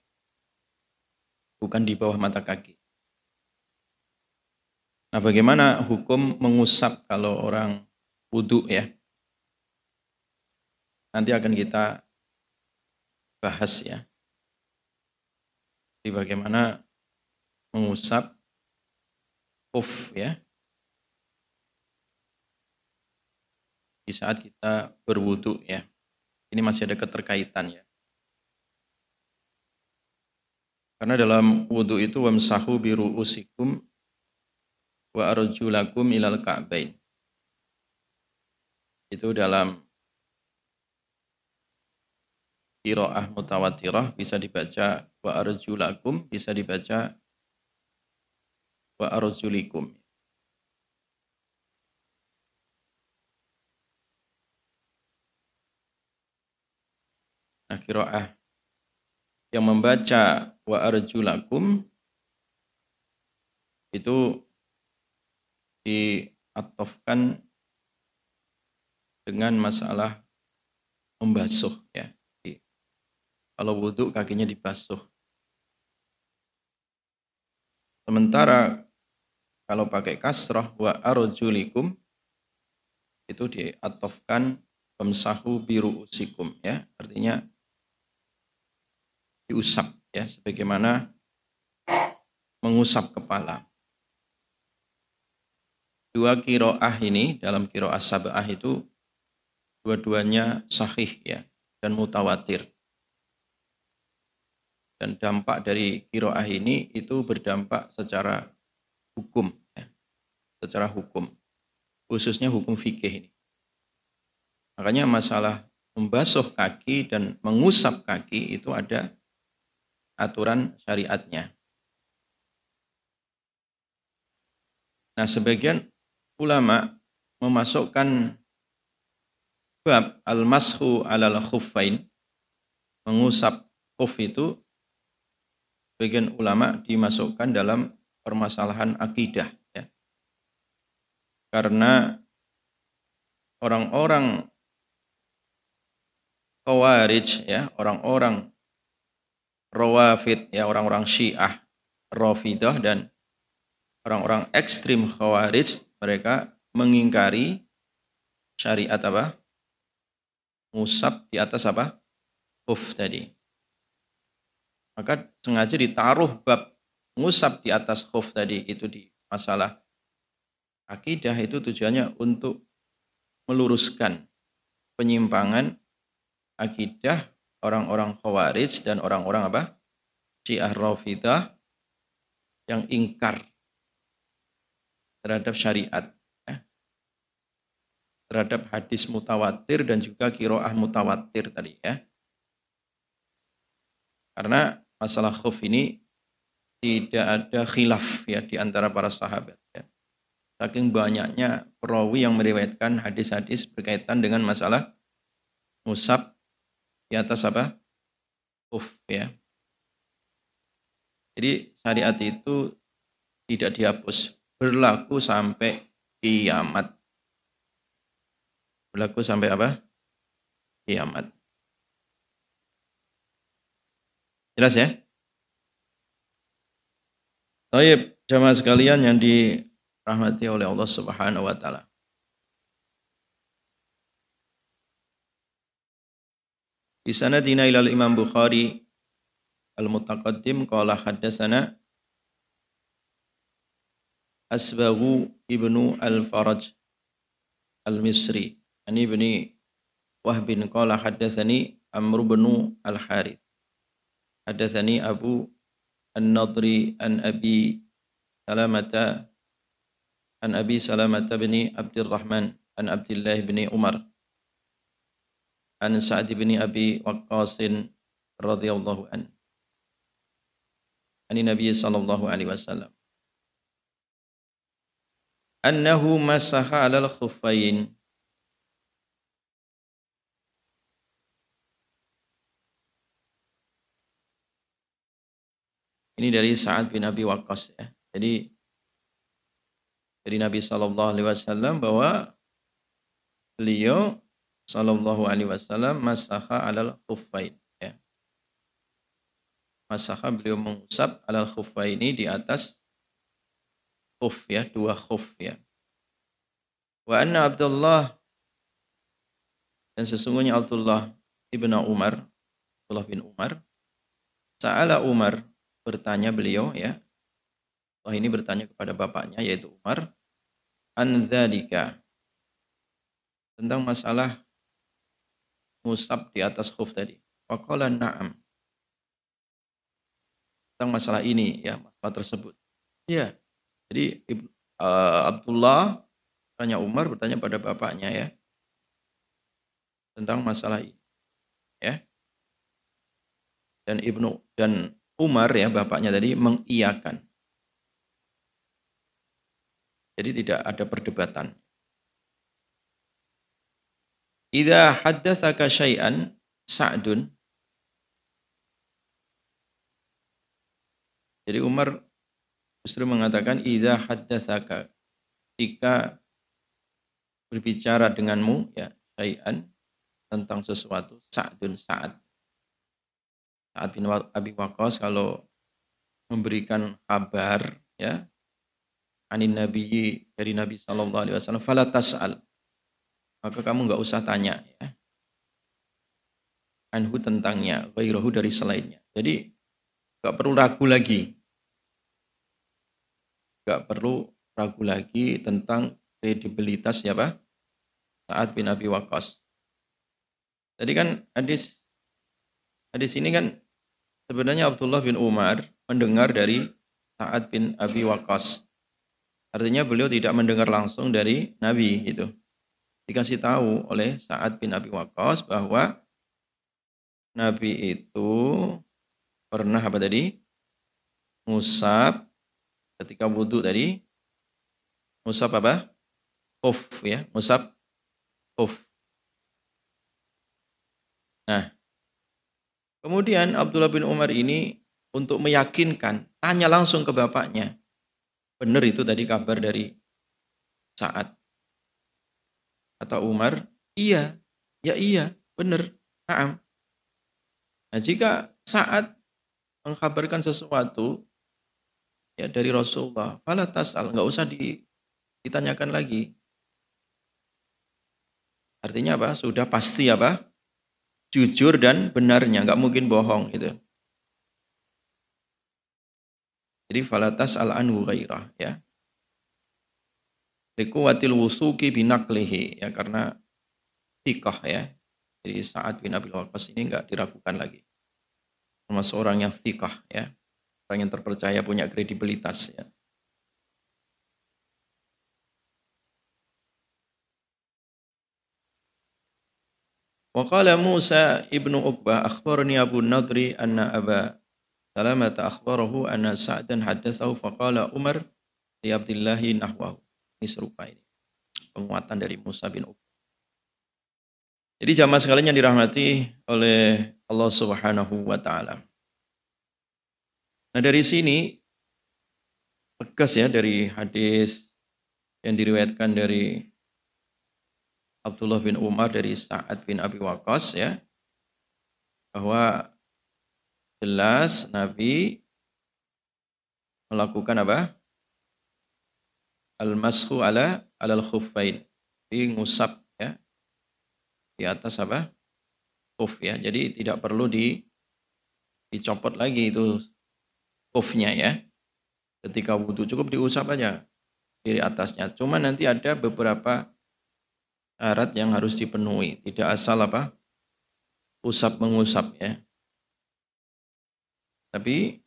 Bukan di bawah mata kaki. Nah, bagaimana hukum mengusap kalau orang wudhu ya? Nanti akan kita bahas ya. Jadi bagaimana mengusap uf ya di saat kita berwudu ya. Ini masih ada keterkaitan ya. Karena dalam wudu itu wamsahu biru usikum wa arjulakum ilal ka'bain. Itu dalam kiroah mutawatirah bisa dibaca wa arjulakum bisa dibaca wa arjulikum. Kiroah yang membaca wa arjulakum itu diatofkan dengan masalah membasuh ya. Kalau wudhu kakinya dibasuh. Sementara kalau pakai kasrah wa arjulikum itu diatofkan pemsahu biru usikum ya. Artinya diusap ya sebagaimana mengusap kepala. Dua kiroah ini dalam kiroah sabah itu dua-duanya sahih ya dan mutawatir. Dan dampak dari kiroah ini itu berdampak secara hukum, ya, secara hukum, khususnya hukum fikih ini. Makanya masalah membasuh kaki dan mengusap kaki itu ada aturan syariatnya. Nah, sebagian ulama memasukkan bab al-mashu alal khuffain mengusap khuf itu sebagian ulama dimasukkan dalam permasalahan akidah ya. Karena orang-orang Khawarij ya, orang-orang Rawafid ya orang-orang Syiah, Rafidah dan orang-orang ekstrim Khawarij mereka mengingkari syariat apa? Musab di atas apa? Huf tadi. Maka sengaja ditaruh bab musab di atas khuf tadi itu di masalah akidah itu tujuannya untuk meluruskan penyimpangan akidah orang-orang Khawarij dan orang-orang apa? Syiah Rafidah yang ingkar terhadap syariat ya. terhadap hadis mutawatir dan juga kiroah mutawatir tadi ya karena masalah khuf ini tidak ada khilaf ya di antara para sahabat ya. saking banyaknya perawi yang meriwayatkan hadis-hadis berkaitan dengan masalah musab di atas apa? Uf ya. Jadi syariat itu tidak dihapus, berlaku sampai kiamat. Berlaku sampai apa? Kiamat. Jelas ya? Taib jamaah sekalian yang dirahmati oleh Allah Subhanahu wa taala. Di sana dina ilal Imam Bukhari al-mutaqaddim qala haddatsana Asbahu ibnu al-Faraj al-Misri. Ani ibni Wahb bin qala haddatsani Amr bin al-Harith. Haddatsani Abu An-Nadri an Abi Salamata an Abi Salamata bin Abdurrahman an Abdullah bin Umar an Sa'd bin Abi Waqqas radhiyallahu an. Ani Nabi sallallahu alaihi wasallam. Annahu masaha 'alal khuffain. Ini dari Sa'ad bin Abi Waqqas ya. Jadi dari Nabi sallallahu alaihi wasallam bahwa beliau sallallahu alaihi wasallam masaha alal khuffain ya. Masaha beliau mengusap alal khuffaini di atas khuf ya, dua khuf ya. Wa anna Abdullah dan sesungguhnya Abdullah ibnu Umar, Abdullah bin Umar, Sa'ala Umar bertanya beliau ya. Wah ini bertanya kepada bapaknya yaitu Umar an dzalika tentang masalah musab di atas khuf tadi. Faqala na'am. Tentang masalah ini ya, masalah tersebut. Ya. Jadi uh, Abdullah tanya Umar bertanya pada bapaknya ya tentang masalah ini. Ya. Dan Ibnu dan Umar ya bapaknya tadi mengiyakan. Jadi tidak ada perdebatan. Idza haddatsaka syai'an Sa'dun. Jadi Umar justru mengatakan idza haddatsaka jika berbicara denganmu ya syai'an tentang sesuatu Sa'dun Sa'ad. Sa'ad bin Abi Waqqas kalau memberikan kabar ya anin nabi dari Nabi sallallahu alaihi wasallam fala tas'al maka kamu nggak usah tanya ya. Anhu tentangnya, ghairahu dari selainnya. Jadi nggak perlu ragu lagi. Nggak perlu ragu lagi tentang kredibilitas siapa? Saat bin Abi Waqqas. Tadi kan hadis hadis ini kan sebenarnya Abdullah bin Umar mendengar dari Sa'ad bin Abi Waqqas. Artinya beliau tidak mendengar langsung dari Nabi gitu dikasih tahu oleh Sa'ad bin Abi Waqqas bahwa Nabi itu pernah apa tadi? Musab ketika wudhu tadi. Musab apa? Uf ya, musab uf. Nah, kemudian Abdullah bin Umar ini untuk meyakinkan, tanya langsung ke bapaknya. Benar itu tadi kabar dari saat Kata Umar, iya, ya iya, benar, naam. Nah jika saat mengkabarkan sesuatu ya dari Rasulullah, fala tasal, nggak usah ditanyakan lagi. Artinya apa? Sudah pasti apa? Jujur dan benarnya, nggak mungkin bohong itu. Jadi falatas al anhu ghairah ya likuwatil wusuki binaklihi ya karena tikah ya. Jadi saat bin Abil Waqqas ini enggak diragukan lagi. Termasuk orang yang tikah ya. Orang yang terpercaya punya kredibilitas ya. Waqala Musa ibnu Uqbah akhbarani Abu Nadri anna Aba Salamata akhbarahu anna Sa'dan haddatsahu faqala Umar li Abdillahi nahwahu. Serupa ini. Penguatan dari Musa bin Uqbah. Jadi jamaah sekalian yang dirahmati oleh Allah Subhanahu wa taala. Nah, dari sini tegas ya dari hadis yang diriwayatkan dari Abdullah bin Umar dari Sa'ad bin Abi Waqqas ya bahwa jelas Nabi melakukan apa? Al-mashu ala alal khuffain. Di ngusap ya. Di atas apa? Khuf ya. Jadi tidak perlu di dicopot lagi itu khufnya ya. Ketika wudhu cukup diusap aja di atasnya. Cuma nanti ada beberapa syarat yang harus dipenuhi. Tidak asal apa? Usap mengusap ya. Tapi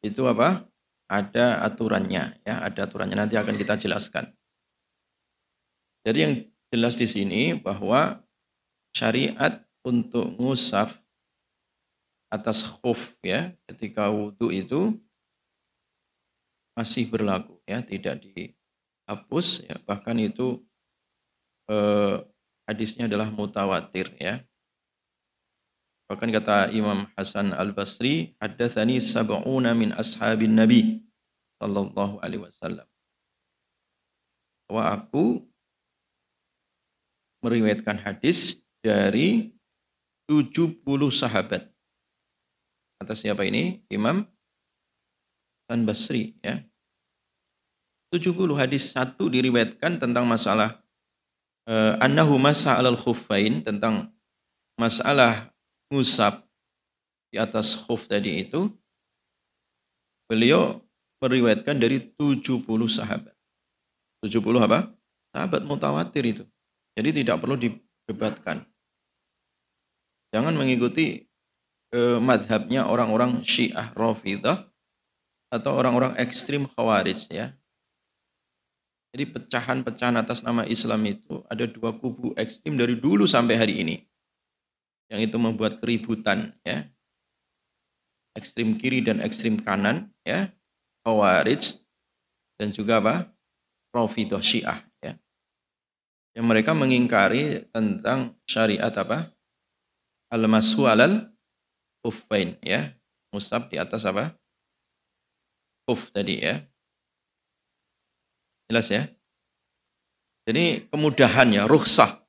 itu apa? Ada aturannya ya, ada aturannya. Nanti akan kita jelaskan. Jadi yang jelas di sini bahwa syariat untuk ngusaf atas khuf ya ketika wudhu itu masih berlaku ya tidak dihapus ya. Bahkan itu eh, hadisnya adalah mutawatir ya Bahkan kata Imam Hasan Al-Basri, haddatsani sab'una min ashabin Nabi sallallahu alaihi wasallam. Bahwa aku meriwayatkan hadis dari 70 sahabat. Atas siapa ini? Imam Hasan Basri ya. 70 hadis satu diriwayatkan tentang masalah uh, annahu masa alal khuffain tentang masalah ngusap di atas khuf tadi itu, beliau meriwayatkan dari 70 sahabat. 70 apa? Sahabat mutawatir itu. Jadi tidak perlu didebatkan. Jangan mengikuti eh, madhabnya orang-orang Syiah Rafidah atau orang-orang ekstrim Khawarij ya. Jadi pecahan-pecahan atas nama Islam itu ada dua kubu ekstrim dari dulu sampai hari ini. Yang itu membuat keributan ya. Ekstrim kiri dan ekstrim kanan ya. Khawarij dan juga apa? Rafidah Syiah ya. Yang mereka mengingkari tentang syariat apa? Al-masu alal uffain ya. Musab di atas apa? Uf tadi ya. Jelas ya? Jadi kemudahan ya, rukhsah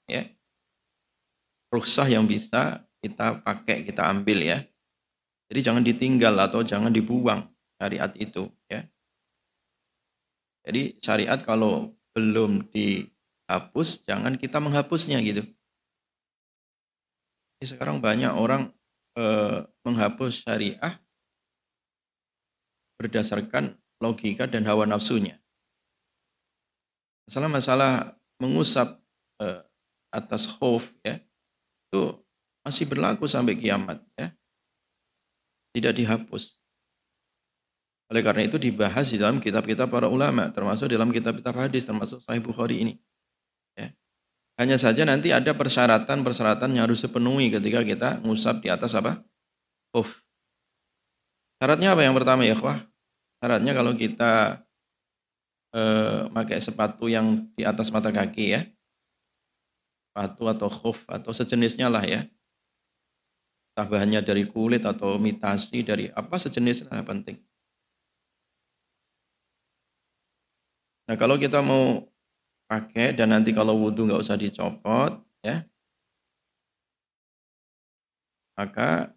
Rukhsah yang bisa kita pakai, kita ambil ya. Jadi jangan ditinggal atau jangan dibuang syariat itu ya. Jadi syariat kalau belum dihapus, jangan kita menghapusnya gitu. Jadi sekarang banyak orang eh, menghapus syariah berdasarkan logika dan hawa nafsunya. Masalah-masalah mengusap eh, atas khuf ya itu masih berlaku sampai kiamat ya. Tidak dihapus. Oleh karena itu dibahas di dalam kitab-kitab para ulama, termasuk dalam kitab-kitab hadis, termasuk Sahih Bukhari ini. Ya. Hanya saja nanti ada persyaratan-persyaratan yang harus dipenuhi ketika kita ngusap di atas apa? Khuf. Syaratnya apa yang pertama ya, Wah? Syaratnya kalau kita eh, pakai sepatu yang di atas mata kaki ya. Sepatu atau khuf atau sejenisnya lah ya. Entah dari kulit atau imitasi dari apa sejenis lah penting. Nah kalau kita mau pakai dan nanti kalau wudhu nggak usah dicopot ya. Maka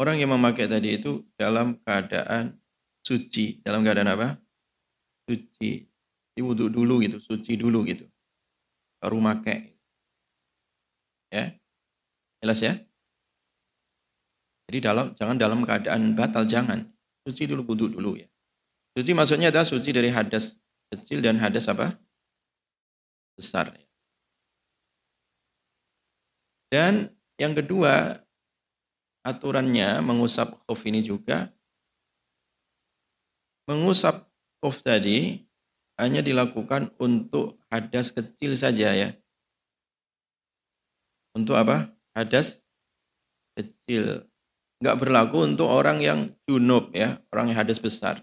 orang yang memakai tadi itu dalam keadaan suci dalam keadaan apa? Suci. Wudhu dulu gitu, suci dulu gitu. Baru make. Ya. Jelas ya? Jadi dalam jangan dalam keadaan batal jangan. Suci dulu wudhu dulu ya. Suci maksudnya adalah suci dari hadas kecil dan hadas apa? Besar. Dan yang kedua, aturannya mengusap khuf ini juga Mengusap kuf tadi hanya dilakukan untuk hadas kecil saja ya. Untuk apa? Hadas kecil. Enggak berlaku untuk orang yang junub ya, orang yang hadas besar.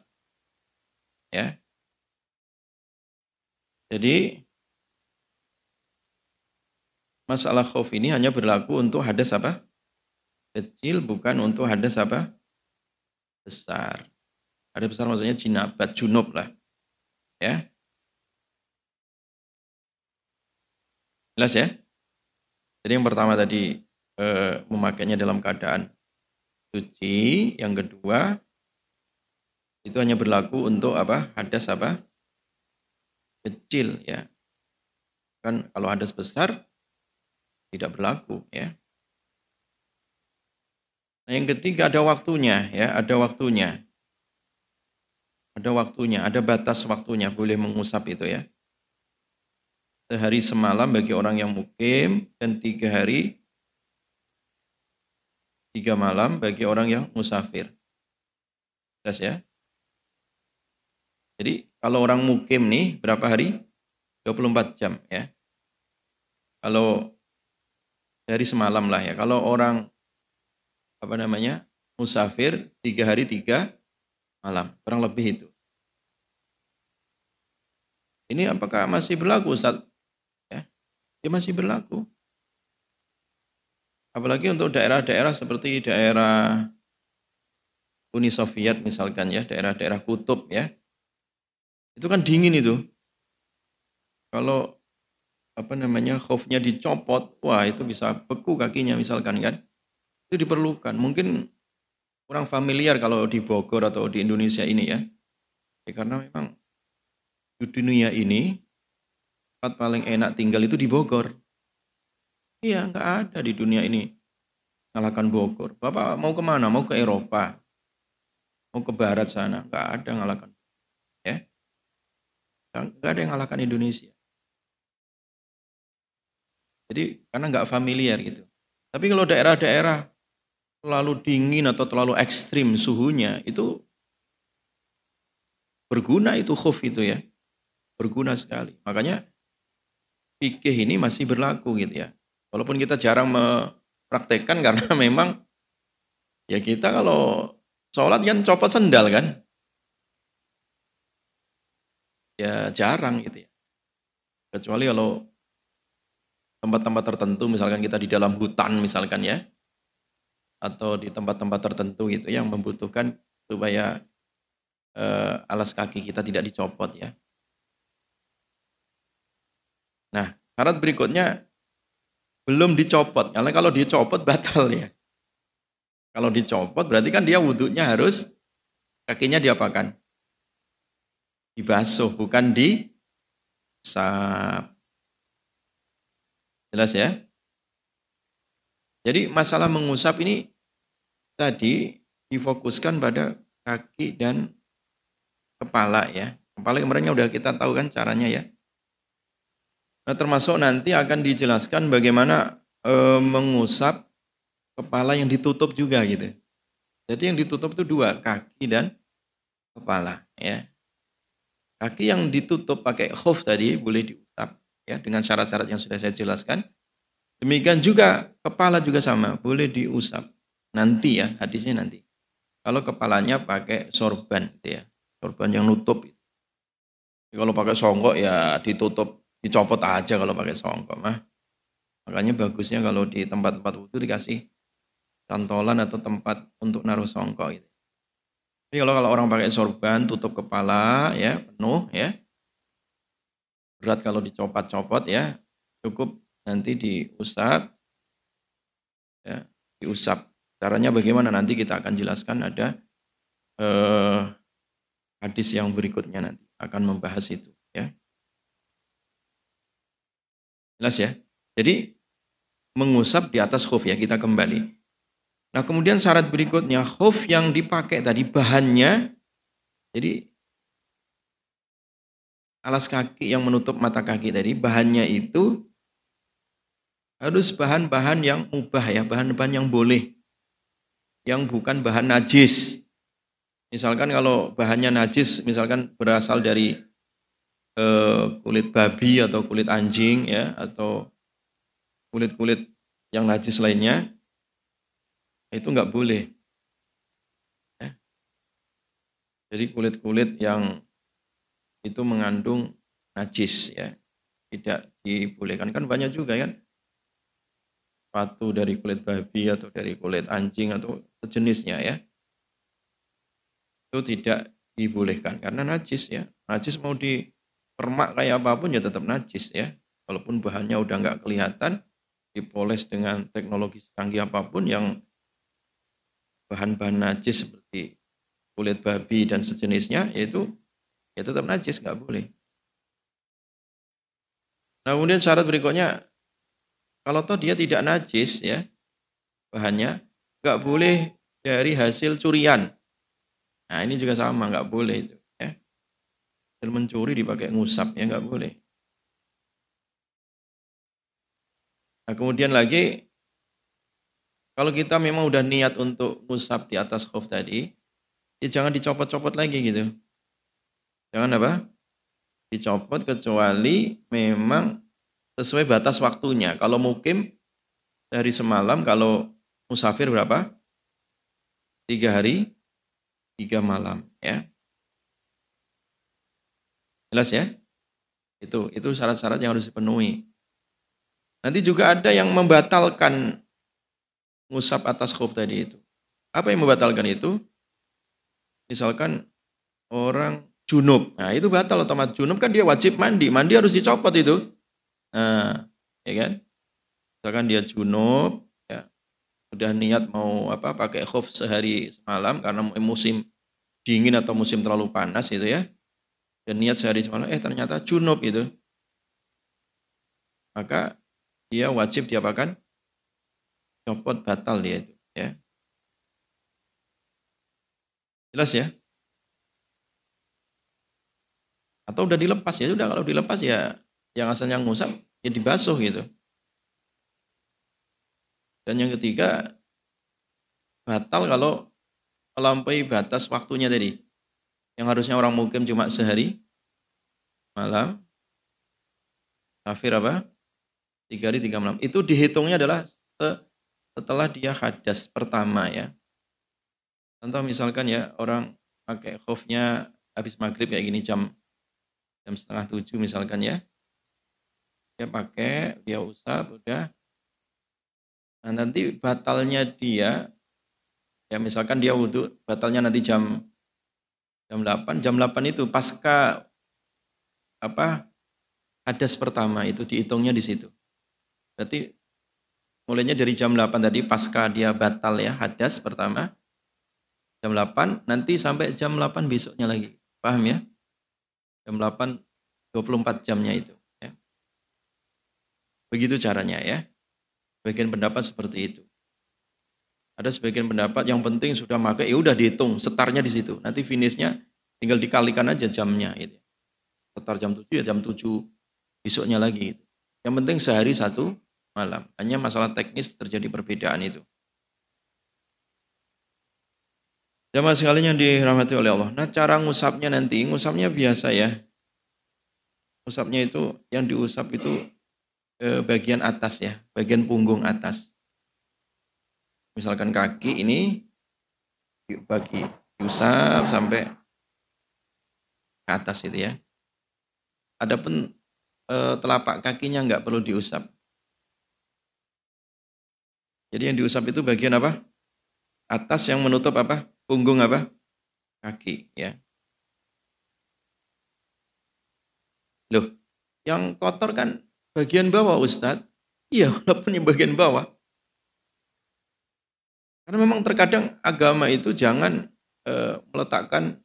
Ya. Jadi masalah khauf ini hanya berlaku untuk hadas apa? Kecil bukan untuk hadas apa? Besar. Ada besar maksudnya jinabat, junub lah. Ya. Jelas ya? Jadi yang pertama tadi eh, memakainya dalam keadaan suci, yang kedua itu hanya berlaku untuk apa? Hadas apa? Kecil ya. Kan kalau hadas besar tidak berlaku ya. Nah, yang ketiga ada waktunya ya, ada waktunya. Ada waktunya, ada batas waktunya boleh mengusap itu ya. Sehari semalam bagi orang yang mukim dan tiga hari tiga malam bagi orang yang musafir. Jelas ya? Jadi kalau orang mukim nih berapa hari? 24 jam ya. Kalau dari semalam lah ya. Kalau orang apa namanya musafir tiga hari tiga malam, kurang lebih itu. Ini apakah masih berlaku Ustaz? Ya, ya masih berlaku. Apalagi untuk daerah-daerah seperti daerah Uni Soviet misalkan ya, daerah-daerah kutub ya. Itu kan dingin itu. Kalau apa namanya khofnya dicopot, wah itu bisa beku kakinya misalkan kan. Itu diperlukan. Mungkin kurang familiar kalau di Bogor atau di Indonesia ini ya. ya karena memang di dunia ini tempat paling enak tinggal itu di Bogor. Iya, nggak ada di dunia ini ngalahkan Bogor. Bapak mau ke mana? Mau ke Eropa? Mau ke barat sana? Nggak ada ngalahkan. Ya. Nggak ada yang ngalahkan Indonesia. Jadi karena nggak familiar gitu. Tapi kalau daerah-daerah terlalu dingin atau terlalu ekstrim suhunya itu berguna itu khuf itu ya. Berguna sekali. Makanya fikih ini masih berlaku gitu ya. Walaupun kita jarang mempraktekkan karena memang ya kita kalau sholat kan copot sendal kan. Ya jarang gitu ya. Kecuali kalau tempat-tempat tertentu misalkan kita di dalam hutan misalkan ya. Atau di tempat-tempat tertentu gitu yang membutuhkan supaya eh, alas kaki kita tidak dicopot ya. Nah, syarat berikutnya belum dicopot. Karena kalau dicopot batal ya. Kalau dicopot berarti kan dia wudhunya harus kakinya diapakan? Dibasuh, bukan di sap. Jelas ya? Jadi masalah mengusap ini tadi difokuskan pada kaki dan kepala ya. Kepala kemarinnya udah kita tahu kan caranya ya. Nah, termasuk nanti akan dijelaskan bagaimana e, mengusap kepala yang ditutup juga gitu. Jadi yang ditutup itu dua, kaki dan kepala ya. Kaki yang ditutup pakai khuf tadi boleh diusap ya dengan syarat-syarat yang sudah saya jelaskan. Demikian juga kepala juga sama, boleh diusap. Nanti ya, hadisnya nanti. Kalau kepalanya pakai sorban gitu ya. Sorban yang nutup. Kalau pakai songgok ya ditutup dicopot aja kalau pakai songkok mah. Makanya bagusnya kalau di tempat-tempat wudhu dikasih cantolan atau tempat untuk naruh songkok itu. Tapi kalau kalau orang pakai sorban tutup kepala ya penuh ya. Berat kalau dicopot-copot ya cukup nanti diusap ya diusap. Caranya bagaimana nanti kita akan jelaskan ada eh, hadis yang berikutnya nanti akan membahas itu ya. Jelas ya? Jadi mengusap di atas khuf ya, kita kembali. Nah kemudian syarat berikutnya, khuf yang dipakai tadi bahannya, jadi alas kaki yang menutup mata kaki tadi, bahannya itu harus bahan-bahan yang mubah ya, bahan-bahan yang boleh. Yang bukan bahan najis. Misalkan kalau bahannya najis, misalkan berasal dari eh, kulit babi atau kulit anjing ya atau kulit-kulit yang najis lainnya itu nggak boleh. Ya. Jadi kulit-kulit yang itu mengandung najis ya tidak dibolehkan kan banyak juga kan sepatu dari kulit babi atau dari kulit anjing atau sejenisnya ya itu tidak dibolehkan karena najis ya najis mau di permak kayak apa pun ya tetap najis ya. Walaupun bahannya udah nggak kelihatan, dipoles dengan teknologi canggih apa pun yang bahan-bahan najis seperti kulit babi dan sejenisnya, yaitu ya tetap najis, nggak boleh. Nah kemudian syarat berikutnya, kalau toh dia tidak najis ya, bahannya nggak boleh dari hasil curian. Nah ini juga sama, nggak boleh itu mencuri dipakai ngusap ya nggak boleh. Nah kemudian lagi kalau kita memang udah niat untuk ngusap di atas khuf tadi, ya jangan dicopot-copot lagi gitu. Jangan apa? Dicopot kecuali memang sesuai batas waktunya. Kalau mukim dari semalam, kalau musafir berapa? Tiga hari, tiga malam. ya. Jelas ya? Itu itu syarat-syarat yang harus dipenuhi. Nanti juga ada yang membatalkan ngusap atas khuf tadi itu. Apa yang membatalkan itu? Misalkan orang junub. Nah, itu batal otomatis junub kan dia wajib mandi. Mandi harus dicopot itu. Nah, ya kan? Misalkan dia junub, ya, udah niat mau apa pakai khuf sehari semalam karena musim dingin atau musim terlalu panas itu ya dan niat sehari semalam, eh ternyata junub itu. Maka dia wajib diapakan? Copot batal dia itu. Ya. Jelas ya? Atau udah dilepas ya udah kalau dilepas ya yang asalnya ngusap ya dibasuh gitu. Dan yang ketiga batal kalau melampaui batas waktunya tadi. Yang harusnya orang mukim cuma sehari malam. Kafir apa? Tiga hari tiga malam. Itu dihitungnya adalah setelah dia hadas pertama ya. Contoh misalkan ya orang pakai khofnya habis maghrib kayak gini jam jam setengah tujuh misalkan ya. Dia pakai, dia usap, udah. Nah nanti batalnya dia, ya misalkan dia wudhu, batalnya nanti jam jam 8, jam 8 itu pasca apa hadas pertama itu dihitungnya di situ. Berarti mulainya dari jam 8 tadi pasca dia batal ya hadas pertama jam 8 nanti sampai jam 8 besoknya lagi. Paham ya? Jam 8 24 jamnya itu. Begitu caranya ya. Bagian pendapat seperti itu. Ada sebagian pendapat yang penting sudah pakai ya udah dihitung setarnya di situ. Nanti finishnya tinggal dikalikan aja jamnya gitu. Setar jam 7 ya jam 7 besoknya lagi gitu. Yang penting sehari satu malam. Hanya masalah teknis terjadi perbedaan itu. Jamaah sekalian yang dirahmati oleh Allah. Nah cara ngusapnya nanti, ngusapnya biasa ya. Ngusapnya itu, yang diusap itu eh, bagian atas ya, bagian punggung atas. Misalkan kaki ini bagi diusap sampai ke atas itu ya. Adapun eh, telapak kakinya nggak perlu diusap. Jadi yang diusap itu bagian apa? Atas yang menutup apa? Punggung apa? Kaki ya. Loh, yang kotor kan bagian bawah Ustadz. Iya, walaupun yang bagian bawah. Karena memang terkadang agama itu jangan e, meletakkan,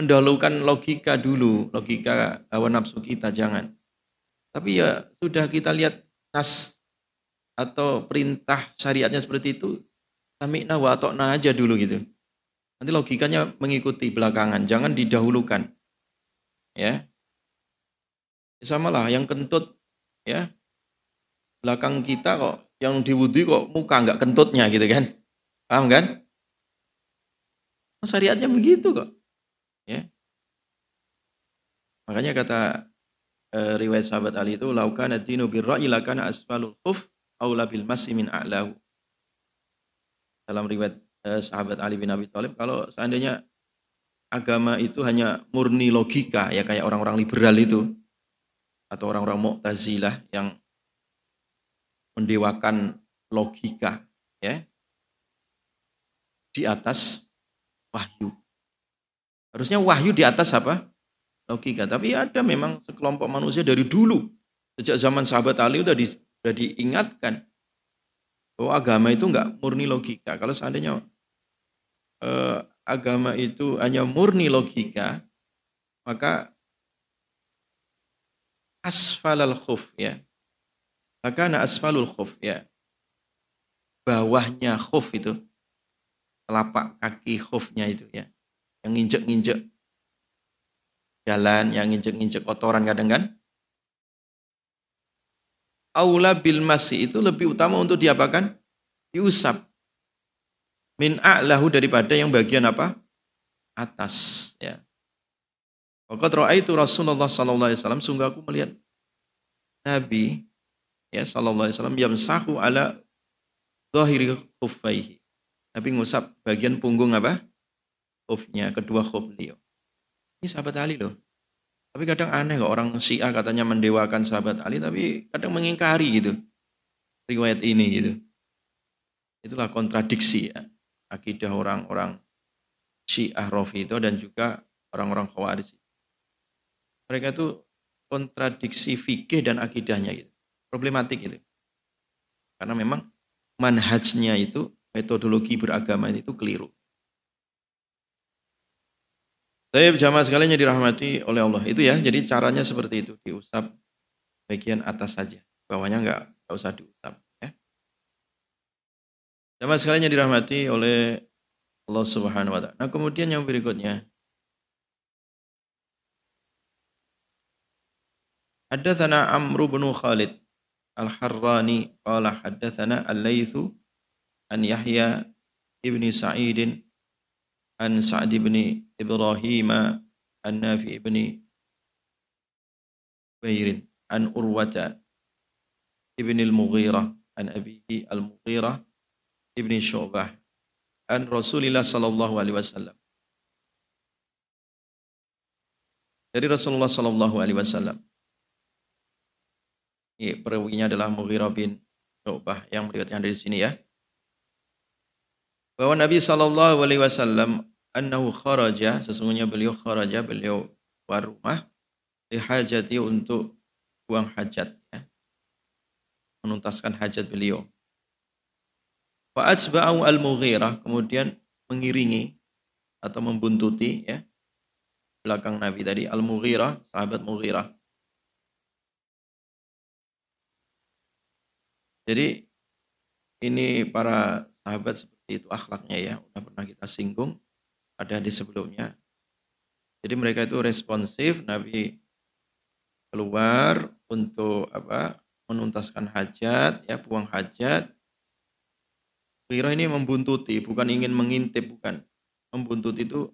mendahulukan logika dulu, logika hawa nafsu kita, jangan. Tapi ya sudah kita lihat nas atau perintah syariatnya seperti itu, sami'na wa ta'na aja dulu gitu. Nanti logikanya mengikuti belakangan, jangan didahulukan. Ya sama lah yang kentut ya. Belakang kita kok yang diwudhu kok muka nggak kentutnya gitu kan. Paham kan? Syariatnya begitu kok. Ya. Makanya kata e, riwayat sahabat Ali itu laukana dinu birra'i lakana asfalul khuf aula bil min a'lahu. Dalam riwayat eh, sahabat Ali bin Abi Thalib kalau seandainya agama itu hanya murni logika ya kayak orang-orang liberal itu atau orang-orang Mu'tazilah yang mendewakan logika ya di atas wahyu. Harusnya wahyu di atas apa? Logika. Tapi ada memang sekelompok manusia dari dulu. Sejak zaman sahabat Ali udah di, sudah diingatkan bahwa agama itu enggak murni logika. Kalau seandainya eh, agama itu hanya murni logika, maka asfalal khuf ya. Maka na asfalul khuf ya. Bawahnya khuf itu telapak kaki khufnya itu ya. Yang nginjek-nginjek jalan, yang nginjek-nginjek kotoran kadang kan aula bil masih itu lebih utama untuk diapakan? Diusap. Min a'lahu daripada yang bagian apa? Atas. Ya. Waqad itu Rasulullah sallallahu alaihi wasallam sungguh aku melihat Nabi ya sallallahu alaihi wasallam yamsahu ala zahiri khuffaihi. Nabi ngusap bagian punggung apa? Khufnya, kedua khuf beliau. Ini sahabat Ali loh. Tapi kadang aneh kok orang Syiah katanya mendewakan sahabat Ali, tapi kadang mengingkari gitu. Riwayat ini gitu. Itulah kontradiksi ya. Akidah orang-orang Syiah Rafidho dan juga orang-orang Khawarij. Mereka itu kontradiksi fikih dan akidahnya gitu. Problematik itu. Karena memang manhajnya itu, metodologi beragama itu keliru. Saya jamaah sekalian yang dirahmati oleh Allah. Itu ya, jadi caranya seperti itu. Diusap bagian atas saja. Bawahnya enggak, enggak usah diusap. Ya. Jamaah sekalian yang dirahmati oleh Allah Subhanahu wa taala. Nah, kemudian yang berikutnya Haddatsana Amr bin Khalid Al-Harrani qala haddatsana Al-Laitsu an Yahya ibni Sa'id an Sa'd ibn Ibrahim an Nafi ibni Bairin an Urwata ibn al-Mughirah an abihi al-Mughirah ibni Syu'bah an Rasulillah sallallahu alaihi wasallam dari Rasulullah sallallahu alaihi wasallam ini perawinya adalah Mughirah bin Syu'bah yang meriwayatkan dari sini ya. Bahwa Nabi Shallallahu Alaihi Wasallam annahu kharaja sesungguhnya beliau kharaja beliau keluar rumah hajati untuk buang hajat ya. menuntaskan hajat beliau. Wa atsba'u al-Mughirah kemudian mengiringi atau membuntuti ya belakang Nabi tadi al-Mughirah sahabat Mughirah Jadi ini para sahabat seperti itu akhlaknya ya, udah pernah kita singgung ada di sebelumnya. Jadi mereka itu responsif, Nabi keluar untuk apa? menuntaskan hajat, ya buang hajat. Kira ini membuntuti, bukan ingin mengintip, bukan. Membuntuti itu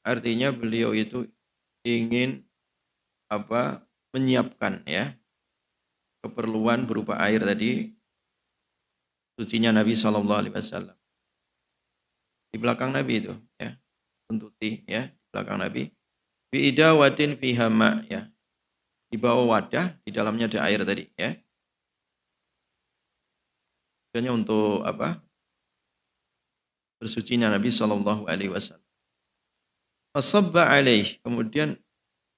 artinya beliau itu ingin apa? menyiapkan ya keperluan berupa air tadi sucinya Nabi Shallallahu Alaihi Wasallam. Di belakang Nabi itu ya tuntuti ya di belakang Nabi. Bi idawatin fihama ya. Di bawah wadah di dalamnya ada air tadi ya. Tujuannya untuk apa bersucinya Nabi Shallallahu Alaihi Wasallam. Alaih. Kemudian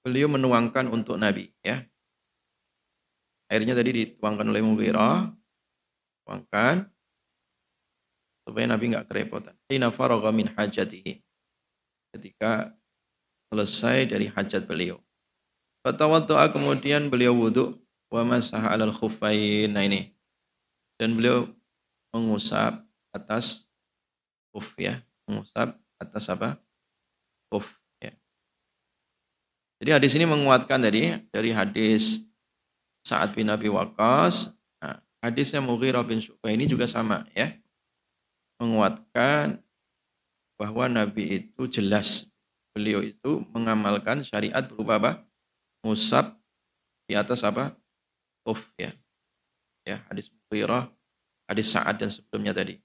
beliau menuangkan untuk Nabi ya Airnya tadi dituangkan oleh Mughirah, tuangkan supaya Nabi nggak kerepotan. Ina faragha min hajatihi. Ketika selesai dari hajat beliau. Fatawaddu'a kemudian beliau wudhu wa masaha alal khuffain. Nah ini. Dan beliau mengusap atas khuf ya. Mengusap atas apa? Khuf ya. Jadi hadis ini menguatkan tadi dari hadis Sa'ad bin Abi Waqqas. Nah, hadisnya Mughirah bin Syu'bah ini juga sama ya. Menguatkan bahwa Nabi itu jelas beliau itu mengamalkan syariat berupa apa? Musab di atas apa? Uf ya. Ya, hadis Mughirah, hadis Sa'ad dan sebelumnya tadi.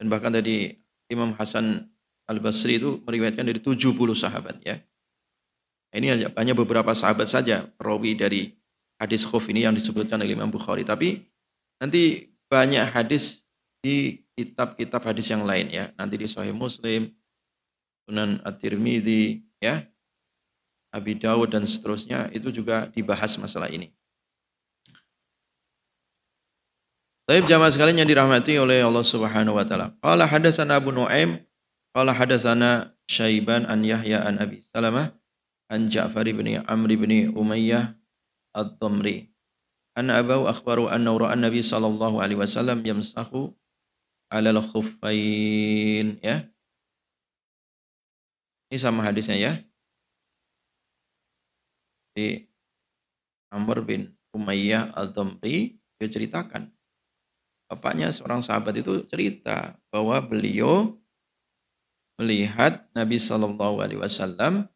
Dan bahkan tadi Imam Hasan Al-Basri itu meriwayatkan dari 70 sahabat ya. Ini hanya beberapa sahabat saja perawi dari hadis khuf ini yang disebutkan oleh Imam Bukhari. Tapi nanti banyak hadis di kitab-kitab hadis yang lain ya. Nanti di Sahih Muslim, Sunan At-Tirmidzi ya. Abi Dawud dan seterusnya itu juga dibahas masalah ini. Taib jamaah sekalian yang dirahmati oleh Allah Subhanahu wa taala. Qala hadatsana Abu Nuaim, qala hadatsana Syaiban an Yahya an Abi Salamah an Ja'far bin Amr bin Umayyah Ad-Damri. Anna abahu akhbaru anna ra'a Nabi sallallahu alaihi wasallam yamsahu alal khuffain ya. Ini sama hadisnya ya. Di Amr bin Umayyah Al-Damri dia ceritakan bapaknya seorang sahabat itu cerita bahwa beliau melihat Nabi Shallallahu Alaihi Wasallam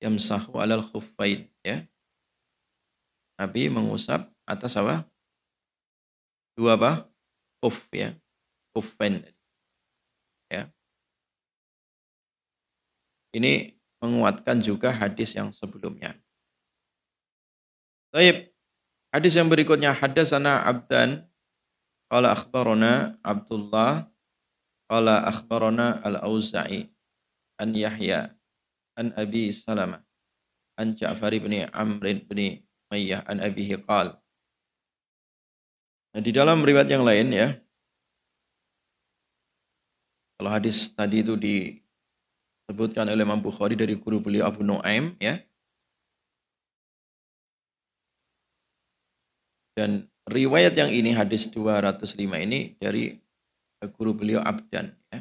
yamsahu alal khuffain ya Nabi mengusap atas apa? Dua apa? Kuf ya. Kufen. Ya. Ini menguatkan juga hadis yang sebelumnya. Baik. Hadis yang berikutnya hadasana Abdan qala akhbarana Abdullah qala akhbarana Al-Auza'i an Yahya an Abi Salamah an Ja'far bin Amr bin Umayyah an abihi qal. Nah, di dalam riwayat yang lain ya, kalau hadis tadi itu disebutkan oleh Imam Bukhari dari guru beliau Abu Nuaim ya. Dan riwayat yang ini hadis 205 ini dari guru beliau Abdan ya.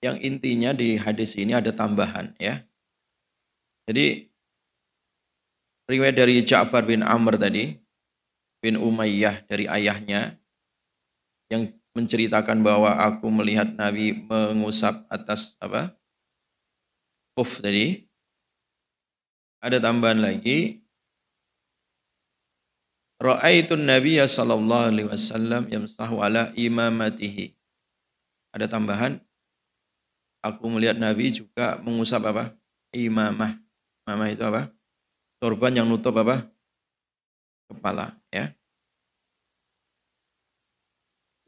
Yang intinya di hadis ini ada tambahan ya. Jadi riwayat dari Ja'far bin Amr tadi, bin Umayyah dari ayahnya, yang menceritakan bahwa aku melihat Nabi mengusap atas apa? Kuf tadi. Ada tambahan lagi. Ra'aitun Nabiya sallallahu alaihi wasallam yamsahu ala imamatihi. Ada tambahan. Aku melihat Nabi juga mengusap apa? Imamah. Imamah itu apa? Sorban yang nutup apa? Kepala, ya.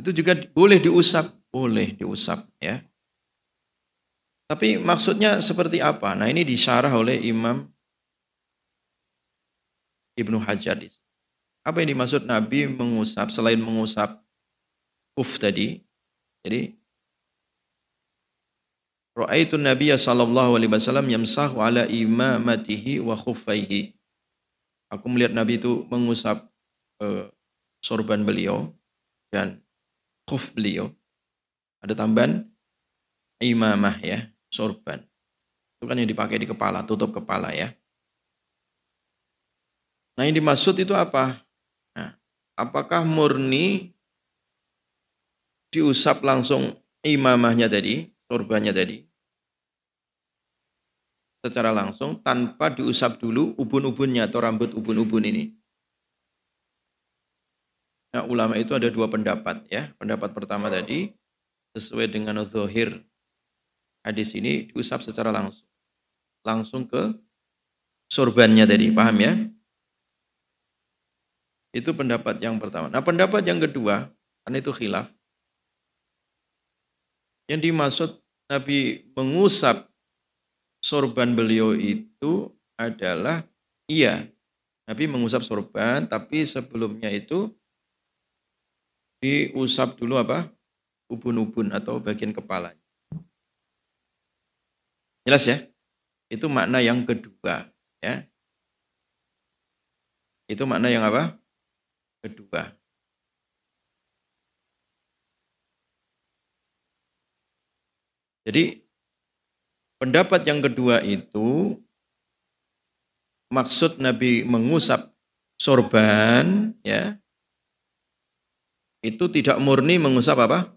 Itu juga boleh diusap, boleh diusap, ya. Tapi maksudnya seperti apa? Nah ini disyarah oleh Imam Ibnu Hajar. Apa yang dimaksud Nabi mengusap selain mengusap uf tadi? Jadi Ra'aitu Nabi sallallahu alaihi wasallam yamsahu ala imamatihi wa khuffaihi. Aku melihat Nabi itu mengusap uh, sorban beliau dan khuf beliau. Ada tambahan imamah ya, sorban. Itu kan yang dipakai di kepala, tutup kepala ya. Nah yang dimaksud itu apa? Nah, apakah murni diusap langsung imamahnya tadi korbannya tadi secara langsung tanpa diusap dulu ubun-ubunnya atau rambut ubun-ubun ini. Nah, ulama itu ada dua pendapat ya. Pendapat pertama tadi sesuai dengan zohir hadis ini diusap secara langsung. Langsung ke sorbannya tadi, paham ya? Itu pendapat yang pertama. Nah, pendapat yang kedua, karena itu khilaf. Yang dimaksud Nabi mengusap sorban beliau itu adalah iya, Nabi mengusap sorban, tapi sebelumnya itu diusap dulu apa? Ubun-ubun atau bagian kepala. Jelas ya? Itu makna yang kedua, ya. Itu makna yang apa? Kedua. Jadi pendapat yang kedua itu maksud Nabi mengusap sorban ya itu tidak murni mengusap apa?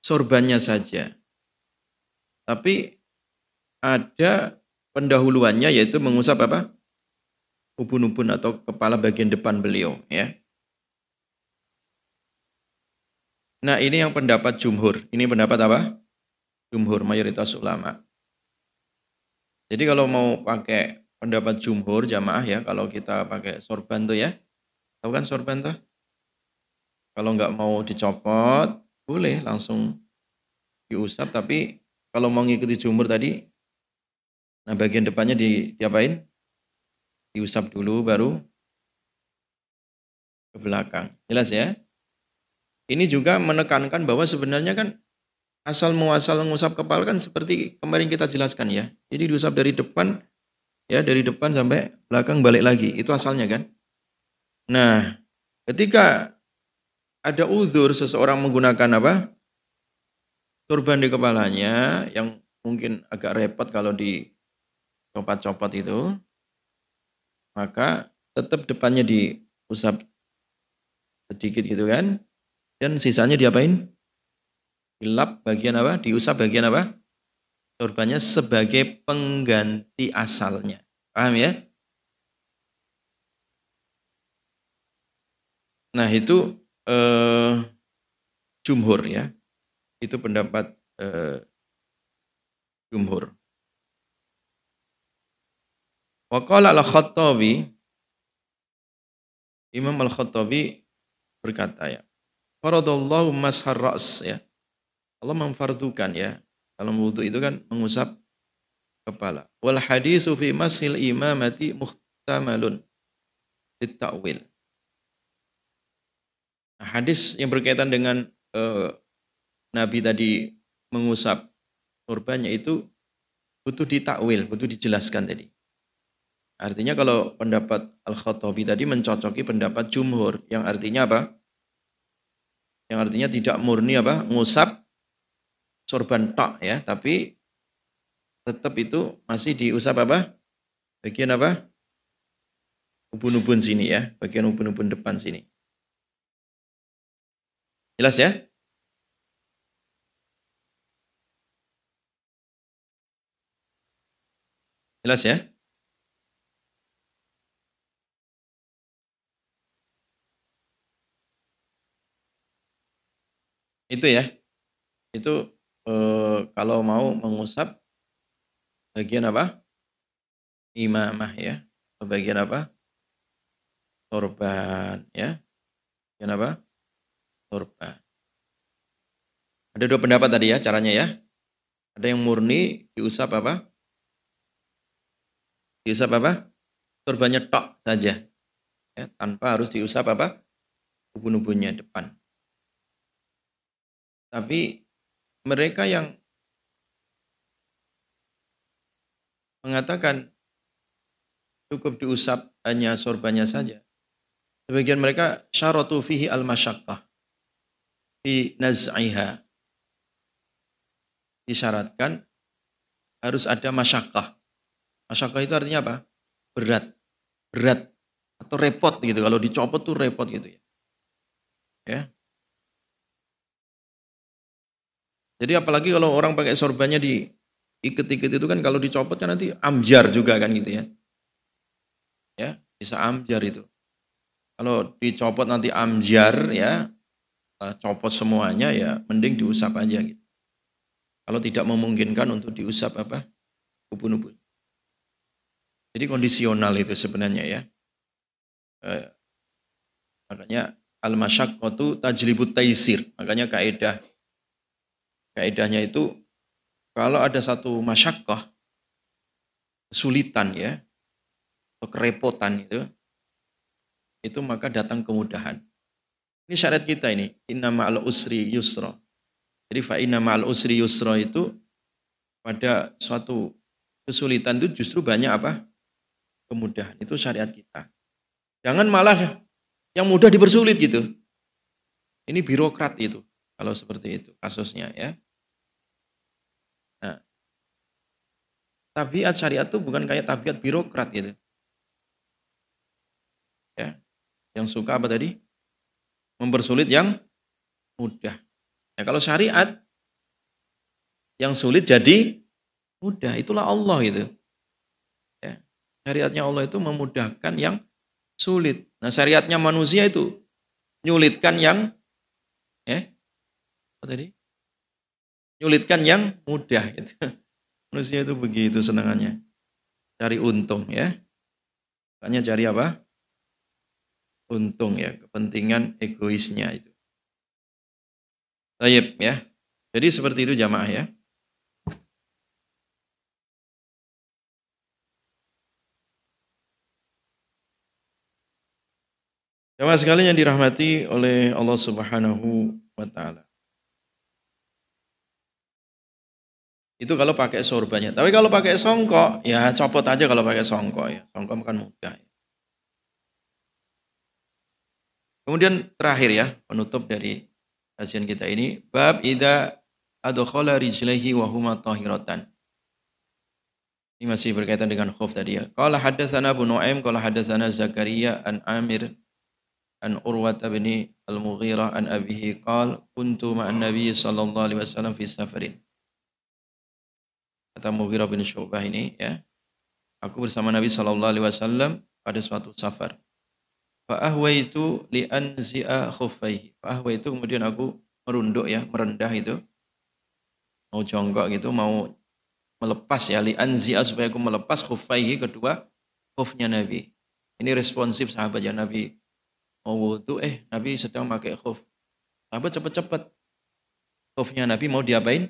Sorbannya saja. Tapi ada pendahuluannya yaitu mengusap apa? Ubun-ubun atau kepala bagian depan beliau ya. Nah ini yang pendapat jumhur. Ini pendapat apa? Jumhur mayoritas ulama. Jadi kalau mau pakai pendapat jumhur jamaah ya, kalau kita pakai sorban tuh ya, tahu kan sorban tuh? Kalau nggak mau dicopot, boleh langsung diusap. Tapi kalau mau ngikuti jumhur tadi, nah bagian depannya di, diapain? Diusap dulu baru ke belakang. Jelas ya? Ini juga menekankan bahwa sebenarnya kan asal muasal mengusap kepala kan seperti kemarin kita jelaskan ya. Jadi diusap dari depan ya dari depan sampai belakang balik lagi. Itu asalnya kan. Nah, ketika ada uzur seseorang menggunakan apa? Turban di kepalanya yang mungkin agak repot kalau di copot-copot itu. Maka tetap depannya diusap sedikit gitu kan. Dan sisanya diapain? Dilap bagian apa? Diusap bagian apa? Sorbannya sebagai pengganti asalnya. Paham ya? Nah itu eh, jumhur ya. Itu pendapat eh, jumhur. Waqala al-Khattabi Imam al-Khattabi berkata ya. Faradallahu mashar ra's ya. Allah memfardukan ya. Dalam wudhu itu kan mengusap kepala. Wal hadisu fi masil imamati muhtamalun ditakwil. Nah, hadis yang berkaitan dengan uh, Nabi tadi mengusap korbannya itu butuh ditakwil, butuh dijelaskan tadi. Artinya kalau pendapat Al-Khattabi tadi mencocoki pendapat jumhur yang artinya apa? Yang artinya tidak murni apa? Ngusap sorban tok ya, tapi tetap itu masih diusap apa? Bagian apa? ubun-ubun sini ya, bagian ubun-ubun depan sini. Jelas ya? Jelas ya? Itu ya. Itu eh, kalau mau mengusap bagian apa? Imamah ya. Bagian apa? Sorban ya. Bagian apa? Sorban. Ada dua pendapat tadi ya caranya ya. Ada yang murni diusap apa? Diusap apa? Sorbannya tok saja. Ya, tanpa harus diusap apa? Ubun-ubunnya depan. Tapi mereka yang mengatakan cukup diusap hanya sorbannya saja. Sebagian mereka syaratu fihi al-masyaqqah fi naz'iha. Disyaratkan harus ada masyaqqah. Masyaqqah itu artinya apa? Berat. Berat atau repot gitu. Kalau dicopot tuh repot gitu ya. Ya, Jadi apalagi kalau orang pakai sorbannya di iket-iket itu kan kalau dicopot kan nanti amjar juga kan gitu ya. Ya, bisa amjar itu. Kalau dicopot nanti amjar ya, copot semuanya ya mending diusap aja gitu. Kalau tidak memungkinkan untuk diusap apa? Ubun-ubun. Jadi kondisional itu sebenarnya ya. Eh, makanya al-masyaqqatu tajlibut taisir. Makanya kaidah Kaidahnya itu kalau ada satu masyakoh, kesulitan ya, atau kerepotan itu, itu maka datang kemudahan. Ini syariat kita ini, inna ma'al usri yusra. Jadi fa inna ma'al usri yusra itu pada suatu kesulitan itu justru banyak apa? Kemudahan. Itu syariat kita. Jangan malah yang mudah dipersulit gitu. Ini birokrat itu. Kalau seperti itu kasusnya ya. Nah, tabiat syariat itu bukan kayak tabiat birokrat gitu. Ya, yang suka apa tadi? Mempersulit yang mudah. Ya, kalau syariat yang sulit jadi mudah, itulah Allah itu. Ya, syariatnya Allah itu memudahkan yang sulit. Nah, syariatnya manusia itu nyulitkan yang ya, apa tadi? Nyulitkan yang mudah gitu. Manusia itu begitu senangannya. Cari untung ya. Makanya cari apa? Untung ya, kepentingan egoisnya itu. Tayyip ya. Jadi seperti itu jamaah ya. Jamaah sekalian yang dirahmati oleh Allah Subhanahu wa taala. Itu kalau pakai sorbannya. Tapi kalau pakai songkok, ya copot aja kalau pakai songkok ya. Songkok kan mudah. Kemudian terakhir ya, penutup dari kajian kita ini, bab ida adkhala rijlaihi wa huma tahiratan. Ini masih berkaitan dengan khuf tadi ya. Qala haddatsana Abu Nuaim, qala haddatsana Zakaria an Amir an Urwata bin Al-Mughirah an abihi qala kuntu ma'an Nabi sallallahu alaihi wasallam fi safarin kata Mughirah bin Syu'bah ini ya aku bersama Nabi Shallallahu Alaihi Wasallam pada suatu safar Fa'ahwa itu li anzi'a khuffaihi. Fa'ahwa itu kemudian aku merunduk ya, merendah itu. Mau jongkok gitu, mau melepas ya, li anzi'a supaya aku melepas khuffaihi kedua khufnya Nabi. Ini responsif sahabat ya Nabi. Mau wudhu, eh Nabi sedang pakai khuf. Sahabat cepet-cepet. Khufnya Nabi mau diapain?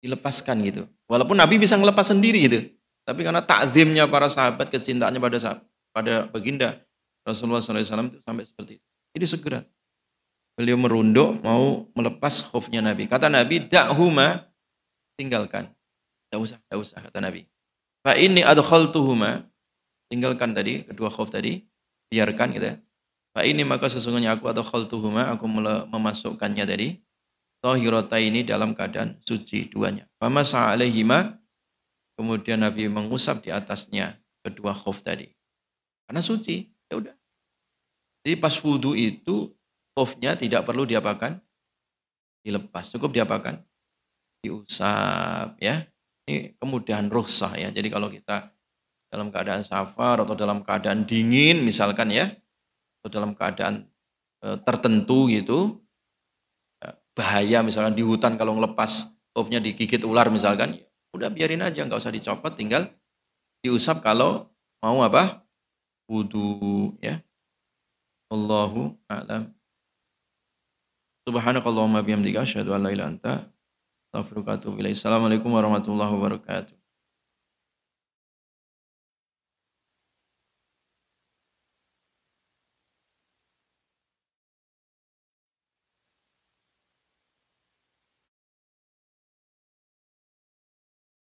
Dilepaskan gitu. Walaupun Nabi bisa ngelepas sendiri gitu. Tapi karena takzimnya para sahabat, kecintaannya pada sahabat, pada baginda Rasulullah SAW itu sampai seperti itu. Jadi segera beliau merunduk mau melepas khufnya Nabi. Kata Nabi, da'huma tinggalkan. Tidak usah, tidak usah kata Nabi. Fa ini adkhaltuhuma tinggalkan tadi kedua khuf tadi, biarkan gitu ya. Fa ini maka sesungguhnya aku atau khaltuhuma aku memasukkannya tadi Tohirota ini dalam keadaan suci duanya. Famasa alaihima, kemudian Nabi mengusap di atasnya kedua khuf tadi. Karena suci, ya udah. Jadi pas wudhu itu khufnya tidak perlu diapakan? Dilepas, cukup diapakan? Diusap ya. Ini kemudahan rukhsah ya. Jadi kalau kita dalam keadaan safar atau dalam keadaan dingin misalkan ya, atau dalam keadaan e, tertentu gitu, bahaya misalkan di hutan kalau ngelepas khufnya digigit ular misalkan, ya udah biarin aja nggak usah dicopot, tinggal diusap kalau mau apa? wudu ya. Allahu a'lam. Subhanakallahumma bihamdika asyhadu an la ilaha illa anta astaghfiruka wa atubu. Assalamualaikum warahmatullahi wabarakatuh.